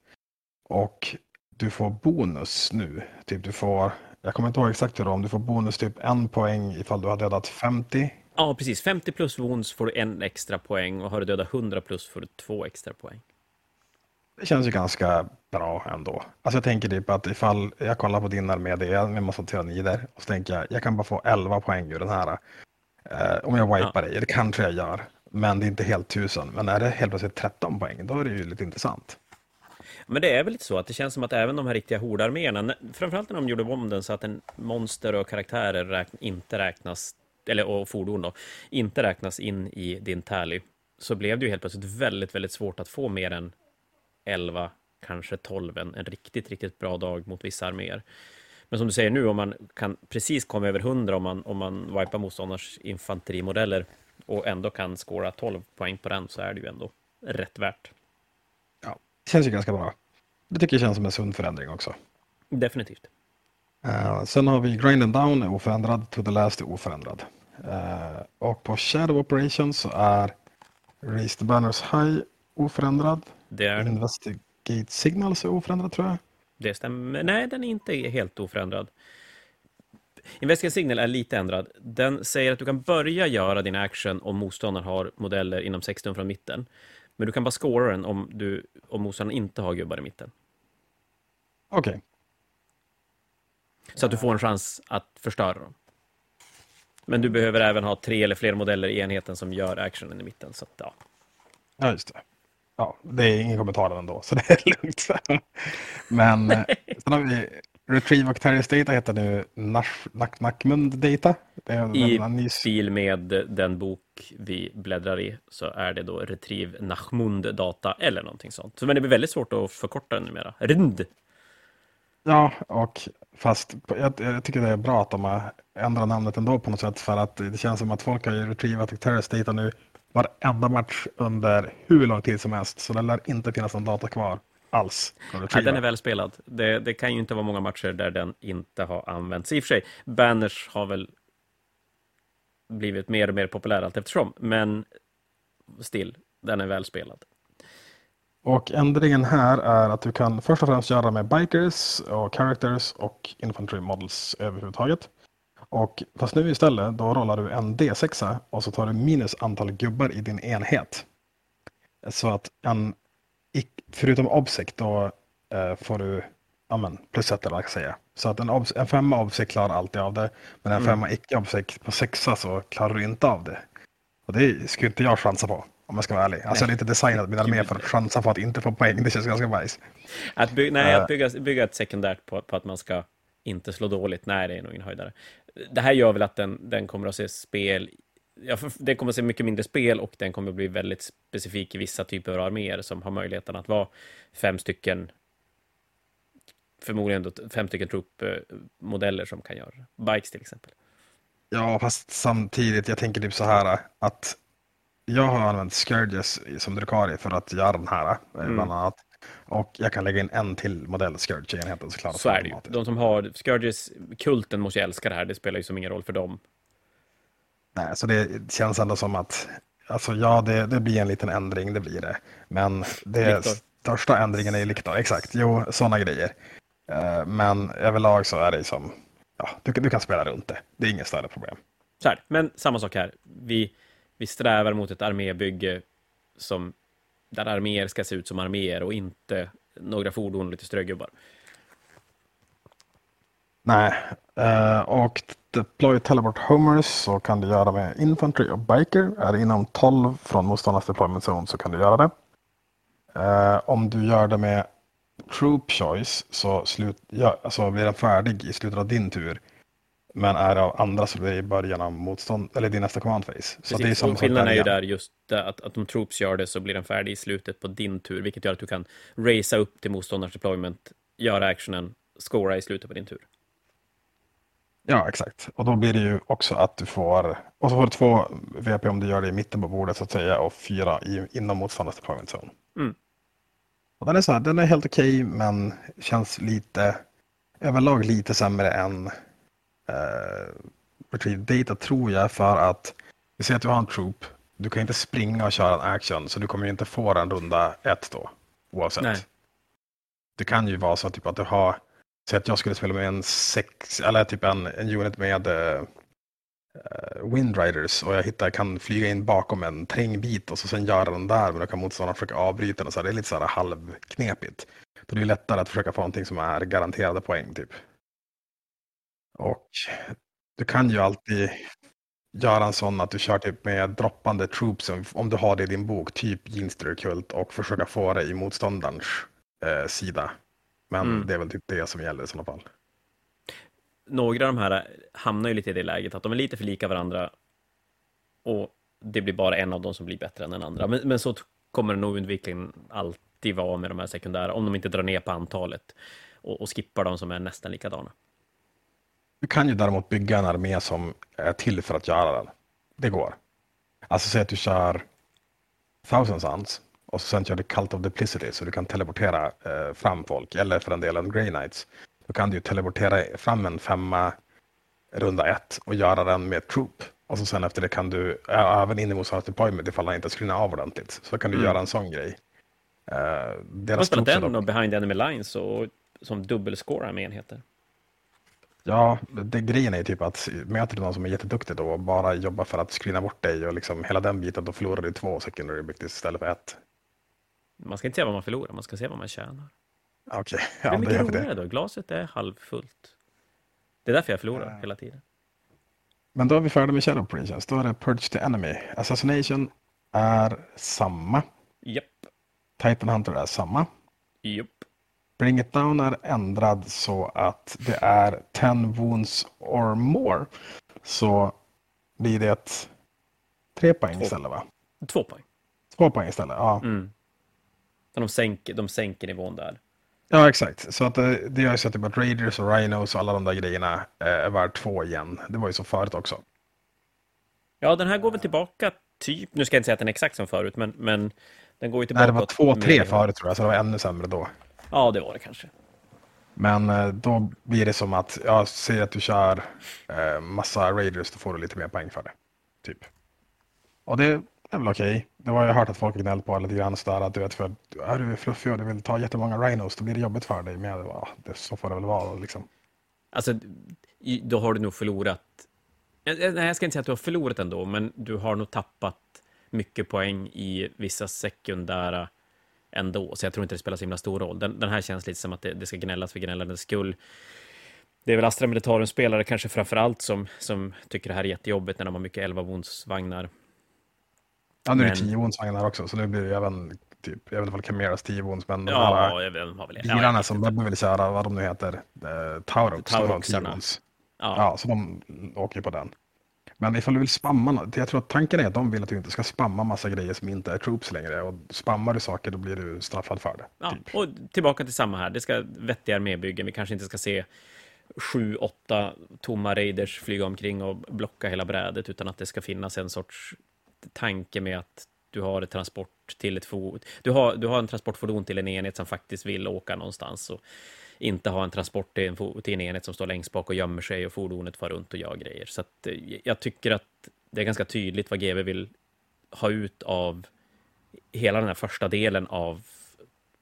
Och du får bonus nu. Typ du får, jag kommer inte ihåg exakt hur det om du får bonus typ en poäng ifall du har dödat 50. Ja, precis. 50 plus wounds får du en extra poäng och har du dödat 100 plus får du två extra poäng. Det känns ju ganska bra ändå. Alltså jag tänker typ att ifall jag kollar på din armé, det är en massa tyrannider, och så tänker jag, jag kan bara få 11 poäng ur den här. Eh, om jag wipar ja. dig, det kanske jag gör, men det är inte helt tusen. Men är det helt plötsligt 13 poäng, då är det ju lite intressant. Men det är väl lite så att det känns som att även de här riktiga hordarméerna, framförallt när de gjorde om den så att en monster och karaktärer räkn, inte räknas, eller och fordon då, inte räknas in i din tally, så blev det ju helt plötsligt väldigt, väldigt svårt att få mer än 11, kanske 12 en, en riktigt, riktigt bra dag mot vissa arméer. Men som du säger nu, om man kan precis komma över 100 om man, om man wipar motståndars infanterimodeller och ändå kan skåra 12 poäng på den så är det ju ändå rätt värt. Ja, det känns ju ganska bra. Det tycker jag känns som en sund förändring också. Definitivt. Uh, sen har vi Grind and Down är oförändrad, To the Last är oförändrad. Uh, och på Shadow Operations så är Raise the Banners High oförändrad. Det är Investigate Signals är oförändrad tror jag. Det stämmer. Nej, den är inte helt oförändrad. Investigate Signal är lite ändrad. Den säger att du kan börja göra din action om motståndaren har modeller inom 16 från mitten. Men du kan bara scora den om, du, om motståndaren inte har gubbar i mitten. Okej. Okay. Så att du får en chans att förstöra dem. Men du behöver även ha tre eller fler modeller i enheten som gör actionen i mitten. Så att, ja. ja, just det. Ja, det är ingen kommentar ändå, så det är lugnt. Men eh, sen har vi Retrieve Octarius Data heter nu Nackmund Data. I stil med den bok vi bläddrar i så är det då Retrieve Nachmund Data eller någonting sånt. Så men det blir väldigt svårt att förkorta den numera. RND. Ja, och fast jag, jag, tycker det är bra att de har ändrat namnet ändå på något sätt för att det känns som att folk har ju retrievat Octarius Data nu varenda match under hur lång tid som helst. Så det lär inte finnas någon data kvar alls. Ja, den är väl spelad. Det, det, kan ju inte vara många matcher där den inte har använts. I och för sig, banners har väl blivit mer och mer populär allt eftersom, men still, den är väl spelad. Och ändringen här är att du kan först och främst göra med bikers och characters och infantry models överhuvudtaget. Och fast nu istället, då rollar du en D6 och så tar du minus antal gubbar i din enhet. Så att en, förutom obsec då eh, får du ja, men, plus ett eller vad jag ska säga. Så att en, en femma obsec klarar alltid av det. Men en mm. femma icke obsec på sexa så klarar du inte av det. Och det skulle inte jag chansa på. Om jag ska vara ärlig. Alltså jag är inte designat min armé för att chansa på att inte få poäng. Det känns ganska bajs. Att, by nej, att eh. bygga, bygga ett sekundärt på, på, att man ska inte slå dåligt, nej, det är nog ingen höjdare det här gör väl att den, den kommer att se spel Ja, den kommer att se mycket mindre spel och den kommer att bli väldigt specifik i vissa typer av arméer som har möjligheten att vara fem stycken förmodligen då fem stycken truppmodeller som kan göra Bikes till exempel. Ja, fast samtidigt, jag tänker typ så här att jag har använt Scourges som Drukari för att göra den här, mm. bland annat. Och jag kan lägga in en till modell Scourge i enheten såklart. Så är det ju. De som har Scourges, kulten måste ju älska det här. Det spelar ju som ingen roll för dem. Nej, så det känns ändå som att, alltså ja, det, det blir en liten ändring, det blir det. Men det Victor. största ändringen är ju Liktor, exakt. Jo, sådana grejer. Uh, men överlag så är det som, ja, du, du kan spela runt det. Det är inget större problem. Så här, men samma sak här. Vi, vi strävar mot ett armébygge som där arméer ska se ut som arméer och inte några fordon och lite strögubbar. Nej, uh, och deploy teleport homers så kan du göra med infantry och biker. Är det inom 12 från motståndarnas deployment zone så kan du göra det. Uh, om du gör det med troop choice så slut, ja, alltså blir den färdig i slutet av din tur men är av andra så blir det i början av motstånd, eller din nästa command phase. Så det är samma skillnaden är ju där just att, att om troops gör det så blir den färdig i slutet på din tur, vilket gör att du kan racea upp till motståndarens deployment, göra actionen, scora i slutet på din tur. Ja, exakt. Och då blir det ju också att du får, och så får du två VP om du gör det i mitten på bordet så att säga, och fyra i, inom motståndarens deployment zone. Mm. Och den är så här, den är helt okej, okay, men känns lite, överlag lite sämre än eh, retrieve data tror jag för att vi säger att du har en troop. Du kan inte springa och köra en action så du kommer inte få en runda ett då oavsett. Nej. det kan ju vara så typ, att du har, så att jag skulle spela med en sex, eller typ en, en unit med uh, Windriders och jag hittar, kan flyga in bakom en trängbit och så sen göra den där men då kan motståndaren försöka avbryta den. Så det är lite så här halvknepigt. Då är det lättare att försöka få någonting som är garanterade poäng typ. Och du kan ju alltid göra en sån att du kör typ med droppande troops om du har det i din bok, typ Ginster Kult och försöka få det i motståndarens eh, sida. Men mm. det är väl typ det som gäller i sådana fall. Några av de här hamnar ju lite i det läget att de är lite för lika varandra och det blir bara en av dem som blir bättre än den andra. Men, men så kommer det nog undvikligen alltid vara med de här sekundära, om de inte drar ner på antalet och, och skippar de som är nästan likadana. Du kan ju däremot bygga en armé som är till för att göra den. Det går. Alltså säg att du kör Thousand Suns och så sen kör du Cult of Duplicity så du kan teleportera eh, fram folk, eller för den delen Grey Knights. Då kan du ju teleportera fram en femma runda ett och göra den med Troop. Och så sen efter det kan du, även in i motståndarens deployment ifall han inte screenar av ordentligt, så kan du mm. göra en sån grej. Uh, jag har spelat den och Behind Enemy Lines och som dubbelscorar med enheter. Ja, det, grejen är typ att möter du någon som är jätteduktig då och bara jobbar för att screena bort dig och liksom hela den biten, då förlorar du två secondary objectives istället för ett. Man ska inte se vad man förlorar, man ska se vad man tjänar. Okej, okay. ja, det är mycket roligare då. Glaset är halvfullt. Det är därför jag förlorar ja. hela tiden. Men då är vi färdiga med Shadow Operations. Då är det Purge the Enemy. Assassination är samma. Japp. Titan Hunter är samma. Japp. Bring it down är ändrad så att det är 10 wounds or more. Så blir det ett tre poäng istället va? Två poäng. Två poäng istället, ja. Mm. De, sänker, de sänker nivån där. Ja, exakt. Så att det, det gör så att typ att Raiders och Rhinos och alla de där grejerna är värd två igen. Det var ju så förut också. Ja, den här går väl tillbaka typ, nu ska jag inte säga att den är exakt som förut, men, men den går ju tillbaka. Nej, det var två, tre förut tror jag, så det var ännu sämre då. Ja, det var det kanske. Men eh, då blir det som att, jag ser att du kör eh, massa Raiders, då får du lite mer poäng för det. Typ. Och det är väl okej. Okay. Det var jag hört att folk gnällt på lite grann sådär att du vet för är du fluffig och du vill ta jättemånga rhinos då blir det jobbigt för dig. Men ja, det, så får det väl vara liksom. Alltså, då har du nog förlorat. Nej, jag ska inte säga att du har förlorat ändå, men du har nog tappat mycket poäng i vissa sekundära ändå, så jag tror inte det spelar så himla stor roll. Den, den här känns lite som att det, det ska gnällas för gnällandets skull. Det är väl Astra Militarum-spelare kanske framför allt som, som tycker det här är jättejobbigt när de har mycket 11 vagnar Ja, nu är det 10 vagnar också, så nu blir det även typ, jag vet inte om Cameras 10 wounds, men ja, har väl, bilarna ja, som Bebbe vill köra, vad de nu heter, uh, Taurox, Tauroxarna. Ja. ja, så de åker på den. Men ifall du vill spamma, jag tror att tanken är att de vill att du inte ska spamma massa grejer som inte är troops längre. Och spammar du saker då blir du straffad för det. Ja, typ. och tillbaka till samma här. Det ska vettiga armébyggen. Vi kanske inte ska se sju, åtta tomma raiders flyga omkring och blocka hela brädet, utan att det ska finnas en sorts tanke med att du har ett transport till ett fordon. Du har, du har en transportfordon till en enhet som faktiskt vill åka någonstans. Och inte ha en transport till en, till en enhet som står längst bak och gömmer sig och fordonet far runt och gör grejer. Så att, eh, jag tycker att det är ganska tydligt vad GW vill ha ut av hela den här första delen av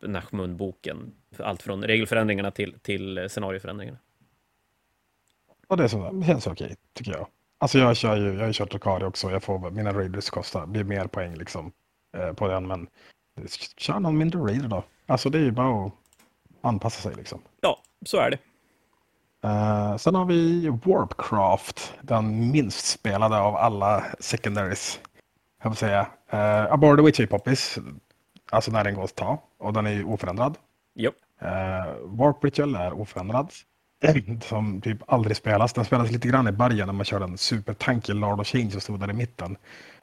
Nachmund-boken. Allt från regelförändringarna till, till scenarioförändringarna. Och det, så, det känns okej, tycker jag. Alltså jag kör ju, jag har ju kört Dracari också. Jag får, mina raiders kostar, blir mer poäng liksom eh, på den. Men kör någon mindre raider då. Alltså det är ju bara att anpassa sig liksom. Ja, så är det. Uh, sen har vi Warpcraft, den minst spelade av alla secondaries. Jag vill säga. Uh, Aboard the Witchy Poppies, alltså när den går att ta. Och den är ju oförändrad. Yep. Uh, Warp Ritual är oförändrad. Som typ aldrig spelas. Den spelas lite grann i början när man körde en supertanky Lord of Change som stod där i mitten.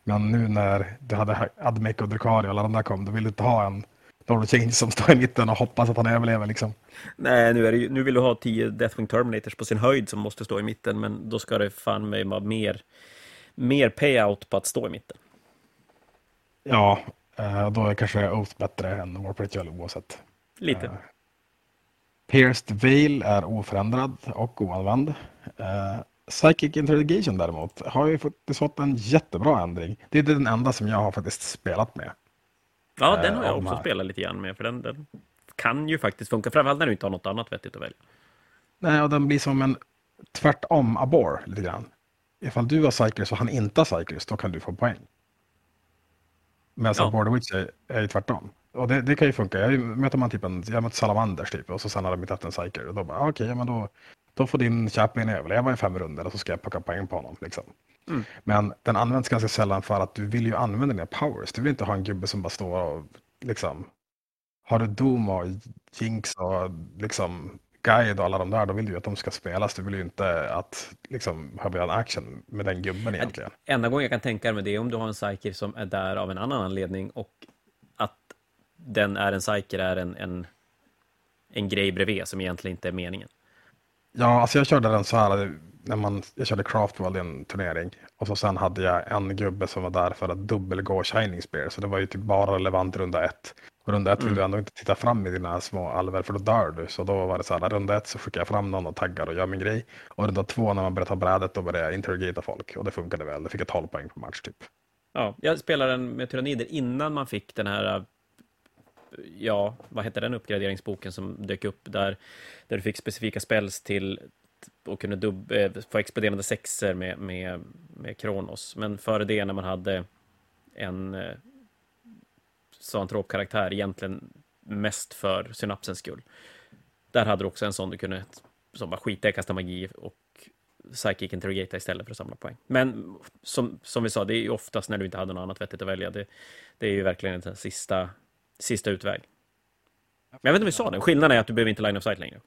Men nu när du hade Admec och Drukari och alla de där kom, du inte ha en Lord Change som står i mitten och hoppas att han överlever liksom. Nej, nu, är det, nu vill du ha tio Deathwing Terminators på sin höjd som måste stå i mitten, men då ska det fan mig vara mer, mer payout på att stå i mitten. Ja, eh, då är kanske Oath bättre än Warp Ritual oavsett. Lite. Uh, Pierced Veil är oförändrad och oanvänd. Uh, Psychic Interrogation däremot har ju faktiskt fått en jättebra ändring. Det är den enda som jag har faktiskt spelat med. Ja, den har jag också spelat lite grann med, för den, den kan ju faktiskt funka, framförallt när du inte har något annat vettigt att välja. Nej, och den blir som en tvärtom abor lite grann. Ifall du har cyclist och han inte har cyclist, då kan du få poäng. Medan Ja. Border Witch är, är ju tvärtom. Och det, det kan ju funka. Jag möter man typ en, jag möter salamanders typ och så sen har de haft en cycle. Och då bara, ah, okej, ja, men då, då får din Chaplin överleva i fem runder och så ska jag plocka poäng på honom. Liksom. Mm. Men den används ganska sällan för att du vill ju använda dina powers. Du vill inte ha en gubbe som bara står och liksom har du Doom och Jinx och liksom Guide och alla de där, då vill du ju att de ska spelas. Du vill ju inte att liksom ha en action med den gubben egentligen. Enda gången jag kan tänka mig det är om du har en psyker som är där av en annan anledning och att den är en psyker är en, en, en grej bredvid som egentligen inte är meningen. Ja, alltså jag körde den så här, när man, jag körde Craftworld i en turnering och så sen hade jag en gubbe som var där för att dubbelgå Shining Spear, så det var ju typ bara relevant runda ett. Och runda ett vill Mm. du ändå inte titta fram i dina små alver för då dör du. Så då var det så här, runda ett så skickar jag fram någon och taggar och gör min grej. Och runda två när man börjar ta brädet då började jag interrogata folk och det funkade väl. Det fick jag 12 poäng på match typ. Ja, jag spelade den med tyrannider innan man fick den här, ja, vad hette den uppgraderingsboken som dök upp där, där du fick specifika spells till och kunde dubb, eh, få exploderande sexer med, med, med Kronos. Men före det när man hade en eh, zoantropkaraktär egentligen mest för synapsens skull. Där hade du också en sån du kunde som bara skita i kasta magi och psychic interrogata istället för att samla poäng. Men som, som vi sa, det är ju oftast när du inte hade något annat vettigt att välja. Det, det är ju verkligen en sista, sista utväg. Men jag vet inte om vi sa det, skillnaden är att du behöver inte line of sight längre.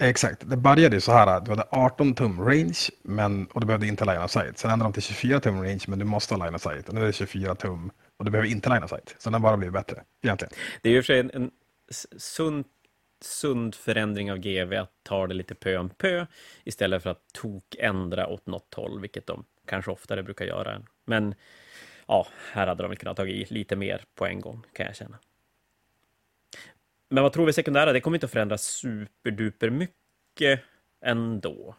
Exakt, det började ju så här, du hade 18 tum range men, och du behövde inte line of sight. Sen ändrade de till 24 tum range men du måste ha line of sight. Och nu är det 24 tum och du behöver inte line of sight. Så den bara blir bättre egentligen. Det är ju i och för sig en, en sund, sund förändring av GV att ta det lite pö om pö istället för att tokändra åt något håll, vilket de kanske oftare brukar göra. Men ja, här hade de väl kunnat ta i lite mer på en gång, kan jag känna. Men vad tror vi sekundära? Det kommer inte att förändras superduper mycket ändå.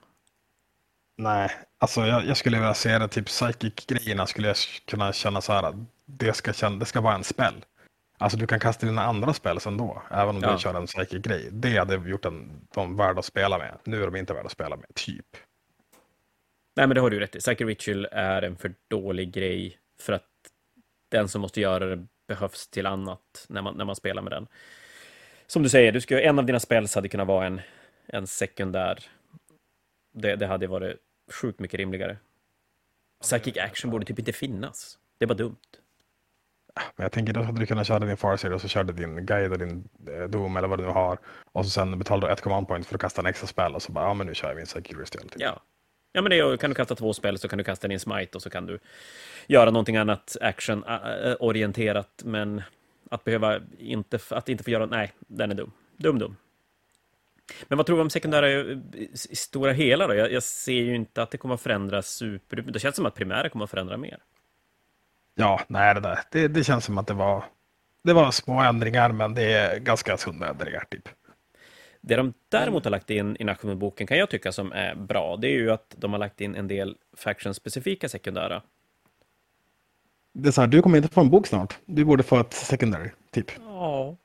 Nej, alltså jag, jag skulle vilja se det, typ psychic-grejerna skulle jag kunna känna så här att det ska, känna, det ska vara en spell. Alltså du kan kasta dina andra spells ändå, även om Ja. du kör en psychic-grej. Det hade gjort en, dem värda att spela med. Nu är de inte värda att spela med, typ. Nej, men det har du rätt i. Psychic Ritual är en för dålig grej för att den som måste göra det behövs till annat när man, när man spelar med den. Som du säger, du ska, en av dina spells hade kunnat vara en, en sekundär. Det, det hade varit sjukt mycket rimligare. Psychic Action borde typ inte finnas. Det är bara dumt. Men jag tänker då hade du kunnat köra din Farseer och så körde din guide och din eh, Doom eller vad du nu har. Och så sen betalade du ett command point för att kasta en extra spel och så bara, ja men nu kör vi en psychic. Typ. Ja. Ja, men det är, kan du kasta två spel så kan du kasta din smite och så kan du göra någonting annat action-orienterat. Men att behöva inte, att inte få göra, nej, den är dum. Dum, dum. Men vad tror vi om sekundära i i stora hela då? Jag, jag ser ju inte att det kommer att förändras super... Det känns som att primära kommer att förändra mer. Ja, nej det där. Det, det känns som att det var, det var små ändringar men det är ganska sunda ändringar typ. Det de däremot har lagt in i National-boken kan jag tycka som är bra, det är ju att de har lagt in en del faction-specifika sekundära. Det är så här, du kommer inte få en bok snart. Du borde få ett secondary, typ. Ja,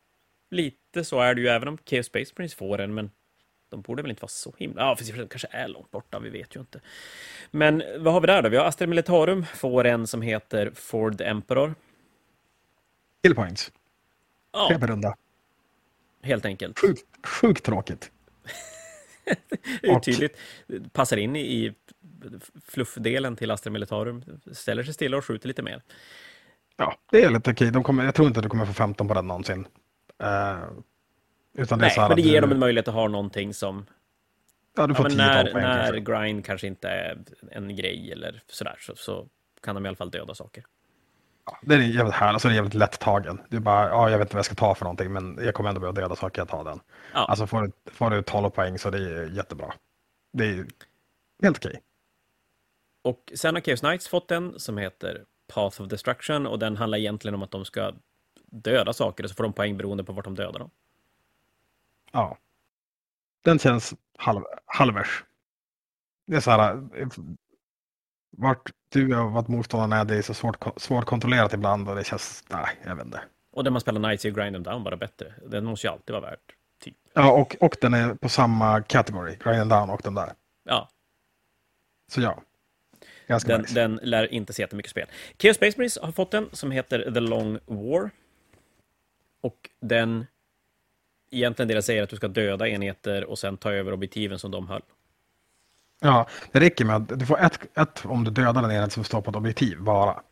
lite så är det ju, även om Chaos Space Prince får en, men de borde väl inte vara så himla... Ja, för de kanske är långt borta, vi vet ju inte. Men vad har vi där då? Vi har Astra Militarum, får en som heter Ford Emperor. Kill points. Ja, Tre per runda. helt enkelt. Sjukt, sjukt tråkigt. Det är ju tydligt. Passar in i fluffdelen till Astra Militarum. Ställer sig stilla och skjuter lite mer. Ja, det är lite okej. De kommer, jag tror inte att du kommer få 15 på den någonsin. Eh, utan det Nej, men det ger du, dem en möjlighet att ha någonting som Ja, du Ja, får 10 när, poäng när kanske. grind kanske inte är en grej eller sådär, så, så kan de i alla fall döda saker. Ja, det är jävligt härligt, alltså det är jävligt lätt tagen. Du bara, ja, jag vet inte vad jag ska ta för någonting, men jag kommer ändå behöva döda saker, jag tar den. Ja. Alltså får du, får du 12 poäng så det är jättebra. Det är helt okej. Och sen har Chaos Knights fått en som heter Path of Destruction och den handlar egentligen om att de ska döda saker och så får de poäng beroende på vart de dödar dem. Ja. Den känns halv, halvers. Det är så här, eh, vart du och vart motståndaren är, det är så svårt, svårt kontrollerat ibland och det känns, nej, jag vet inte. Och när man spelar Knights är Grind them down bara bättre. Den måste ju alltid vara värd. Typ. Ja, och, och den är på samma category, Grind and Down och den där. Ja, Så ja. Ganska den, nice. den lär inte se jättemycket spel. Chaos Space Marines har fått en som heter The Long War. Och den... Egentligen det den säger att du ska döda enheter och sen ta över objektiven som de höll. Ja, det räcker med att du får ett, ett om du dödar den enhet som står på ett objektiv bara.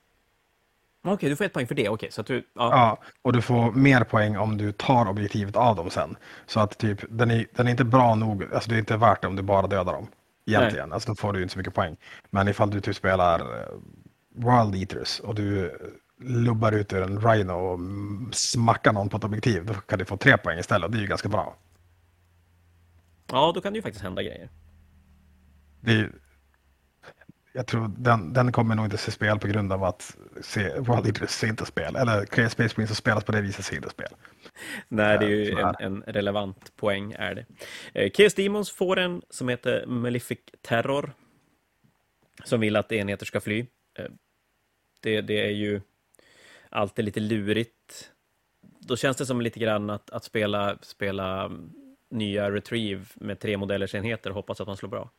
Okej, du får ett poäng för det. Okej, så att du... Ja. Ja, och du får mer poäng om du tar objektivet av dem sen. Så att typ, den är, den är inte bra nog, alltså det är inte värt det om du bara dödar dem. Egentligen, alltså då får du inte så mycket poäng. Men ifall du typ spelar eh, World Eaters och du lubbar ut ur en Rhino och smackar någon på ett objektiv, då kan du få tre poäng istället. Det är ju ganska bra. ja, då kan det ju faktiskt hända grejer. Det är, jag tror den, den kommer nog inte se spel på grund av att se, World Eaters ser inte spel. Eller Space Marines som spelas på det viset ser inte spel. Nej, det är ju så en, en relevant poäng, är det. Eh, Chaos Demons får en som heter Malefic Terror, som vill att enheter ska fly. Eh, det, det är ju alltid lite lurigt. Då känns det som lite grann att, att spela, spela mm, nya Retrieve med tre modellers enheter och hoppas att de slår bra.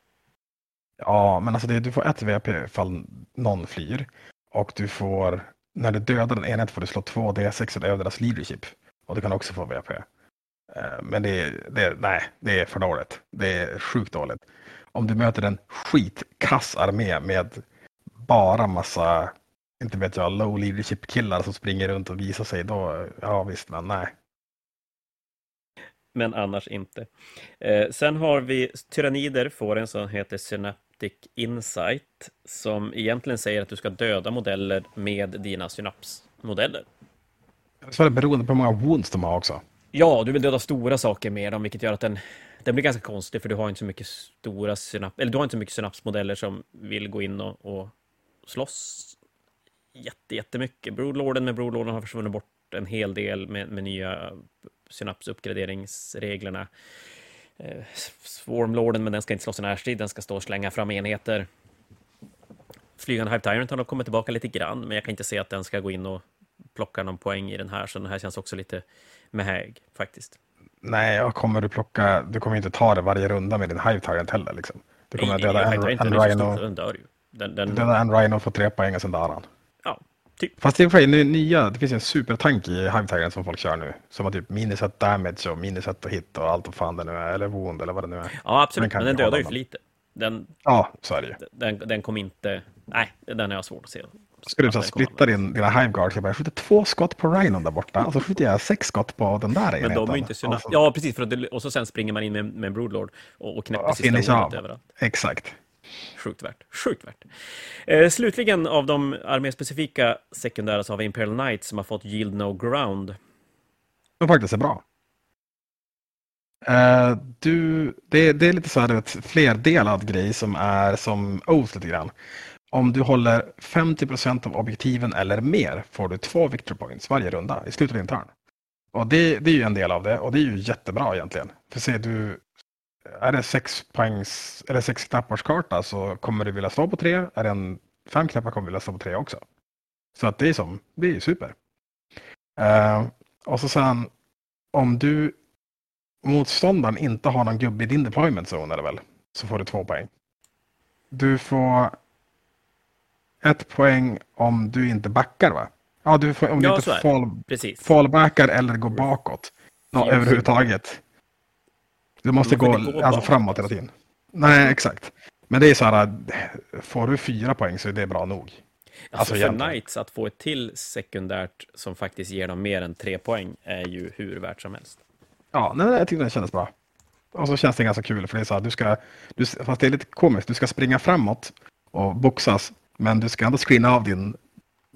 Ja, men alltså det, du får ett VP ifall någon flyr. Och du får, när du dödar en enhet får du slå två D6 över deras leadership. Och du kan också få VP. Eh, men det, är- det, är- nej, det är för dåligt. Det är sjukt dåligt. Om du möter en skitkass armé med bara massa, inte vet jag, low leadership killar som springer runt och visar sig, då, ja visst, men nej. men annars inte. Eh, sen har vi Tyrannider får en som heter Synaptic Insight, som egentligen säger att du ska döda modeller med dina synapsmodeller. Så är det beroende på hur många wounds de har också. Ja, du vill döda stora saker med dem, vilket gör att den, den blir ganska konstig, för du har inte så mycket stora synaps, eller du har inte så mycket synapsmodeller som vill gå in och, och slåss jätte, jättemycket. Broodlorden med Broodlorden har försvunnit bort en hel del med, med nya synapsuppgraderingsreglerna. Eh, Swarmlorden, men den ska inte slåss i närstrid, den ska stå och slänga fram enheter. Flygande Hive Tyrant har nog kommit tillbaka lite grann, men jag kan inte se att den ska gå in och plocka någon poäng i den här, så den här känns också lite mähäg faktiskt. Nej, och kommer du plocka, du kommer inte ta det varje runda med din Hive Tyrant heller. Liksom. Du kommer Nej, döda en, är så Rhino, den dör ju. Den, den, döda en Rhino får tre poäng och sen dör han. ja, typ. Fast och för sig, nu, nya, det finns ju en supertank i Hive Tyrant som folk kör nu. Som har typ minus ett damage och minus ett hit och allt vad fan det nu är. Eller wound eller vad det nu är. Ja, absolut, Den men den dödar ju för lite. Den, Ja, så är det ju. den, den kom inte... Nej, den har jag svårt att se. Ska du så splitta din, dina Hive Guards? Jag bara, jag skjuter två skott på Rhinon där borta. Och så skjuter jag sex skott på den där Men de är enheten. inte syna... Och så- Ja, precis. För att det, och så sen springer man in med, med en Broodlord och, och knäpper Ja, sista ordet överallt. Exakt. Sjukt värt. Sjukt värt. Eh, slutligen av de arméspecifika sekundära så har vi Imperial Knights som har fått Yield No Ground. Som faktiskt är bra. Eh, du, det, det är lite så här ett flerdelad grej som är som Oath lite grann. Om du håller 50% av objektiven eller mer får du två victory points varje runda i slutet av din turn. Och det, det är ju en del av det och det är ju jättebra egentligen. För ser du, är det sex poängs eller sex knappars karta så kommer du vilja slå på tre. Är det en fem knappar kommer du vilja slå på tre också. Så att det är som, det är ju super. Uh, och så sen om du motståndaren inte har någon gubbe i din deployment zone eller väl, så får du två poäng. Du får ett poäng om du inte backar va? Ja, du får, om du Ja, inte är det. fall, fallbackar eller går bakåt. Ja, överhuvudtaget. Du måste Du gå, inte gå alltså, framåt hela tiden. Nej, exakt. Men det är så här, får du fyra poäng så är det bra nog. Alltså, Alltså, för. Knights att få ett till sekundärt som faktiskt ger dem mer än tre poäng är ju hur värt som helst. Ja, nej, jag tyckte det kändes bra. Och så känns det ganska kul för det är så här, du ska, du, fast det är lite komiskt, du ska springa framåt och boxas, men du ska ändå screena av din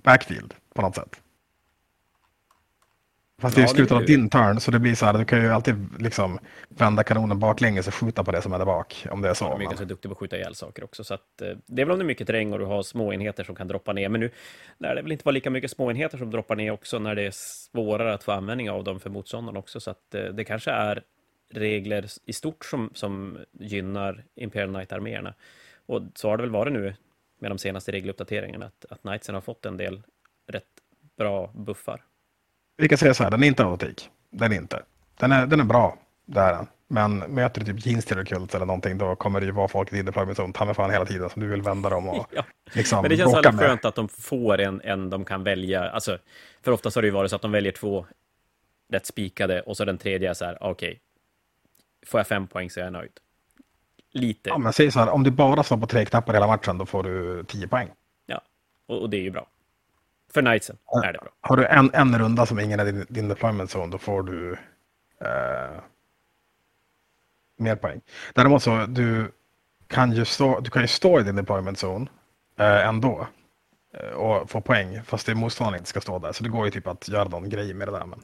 backfield på något sätt. Fast det är Ja, i slutet av din turn, så det blir så här, du kan ju alltid liksom vända kanonen baklänges och skjuta på det som är där bak, om det är så. De är ganska duktiga på att skjuta ihjäl saker också. Så att, eh, det är väl om det är mycket terräng och du har små enheter som kan droppa ner. Men nu lär det väl inte vara lika mycket små enheter som droppar ner också när det är svårare att få användning av dem för motståndaren också. Så att eh, det kanske är regler i stort som, som gynnar Imperial Knight-arméerna. Och så har det väl varit nu med de senaste regeluppdateringarna, att, att Knightsen har fått en del rätt bra buffar. Vi kan säga så här, den är inte automatik. Den är inte. Den är, den är bra, det är den. Men möter du typ jeans till kult eller någonting då kommer det ju vara folk i din deployment zone, ta mig fan hela tiden som du vill vända dem och Ja. liksom Men det känns med. skönt att de får en, en de kan välja. Alltså, för oftast har det ju varit så att de väljer två rätt spikade och så den tredje är så här, okej, får jag fem poäng så är jag nöjd. Lite, Ja, men säg så här, om du bara slår på tre knappar hela matchen då får du 10 poäng. och, och det är ju bra. För Knightsen är det bra. Har du en, en runda som ingen är din, din deployment zone då får du eh, mer poäng. Däremot så du kan ju stå, du kan ju stå i din deployment zone eh, ändå eh, och få poäng fast det är motståndaren inte ska stå där. Så det går ju typ att göra någon grej med det där. Men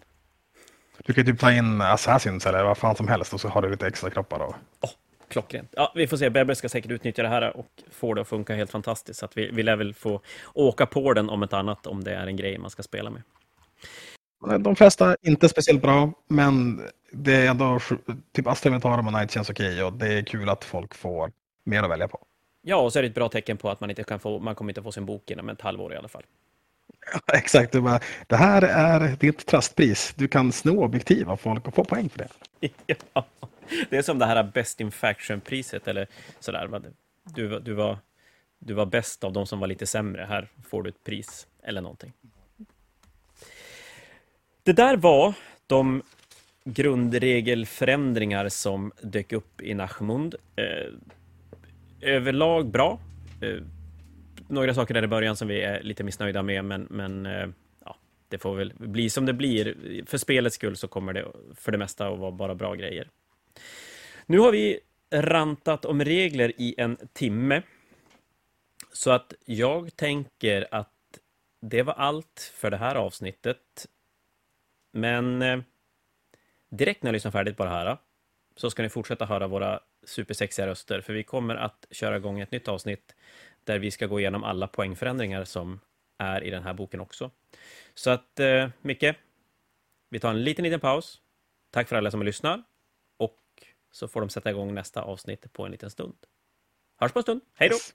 du kan ju typ ta in assassins eller vad fan som helst och så har du lite extra kroppar då. Klockrent. Ja, vi får se. Bebbe ska säkert utnyttja det här och få det att funka helt fantastiskt. Så att vi, vi lär väl få åka på den om ett annat, om det är en grej man ska spela med. De flesta inte speciellt bra, men det är ändå typ Astra Inventarum och Night känns okej och det är kul att folk får mer att välja på. Ja, och så är det ett bra tecken på att man inte kan få, man kommer inte få sin bok inom ett halvår i alla fall. Exakt, det, bara, det här är ditt tröstpris. Du kan sno objektiv av folk och få poäng för det. Ja, det är som det här Best in Faction-priset, eller sådär. Du, var- du, var, du var bäst av de som var lite sämre. Här får du ett pris, eller någonting. Det där var de grundregelförändringar som dök upp i Nachmund. Eh, överlag bra. Eh, några saker där i början som vi är lite missnöjda med, men, men eh, ja, det får väl bli som det blir. För spelets skull så kommer det för det mesta att vara bara bra grejer. Nu har vi rantat om regler i en timme. Så att jag tänker att det var allt för det här avsnittet. Men eh, direkt när jag lyssnar färdigt på det här så ska ni fortsätta höra våra supersexiga röster, för vi kommer att köra igång ett nytt avsnitt där vi ska gå igenom alla poängförändringar som är i den här boken också. Så att, eh, Micke, vi tar en liten, liten paus. Tack för alla som lyssnar och så får de sätta igång nästa avsnitt på en liten stund. Hörs på en stund. Hej då! Yes.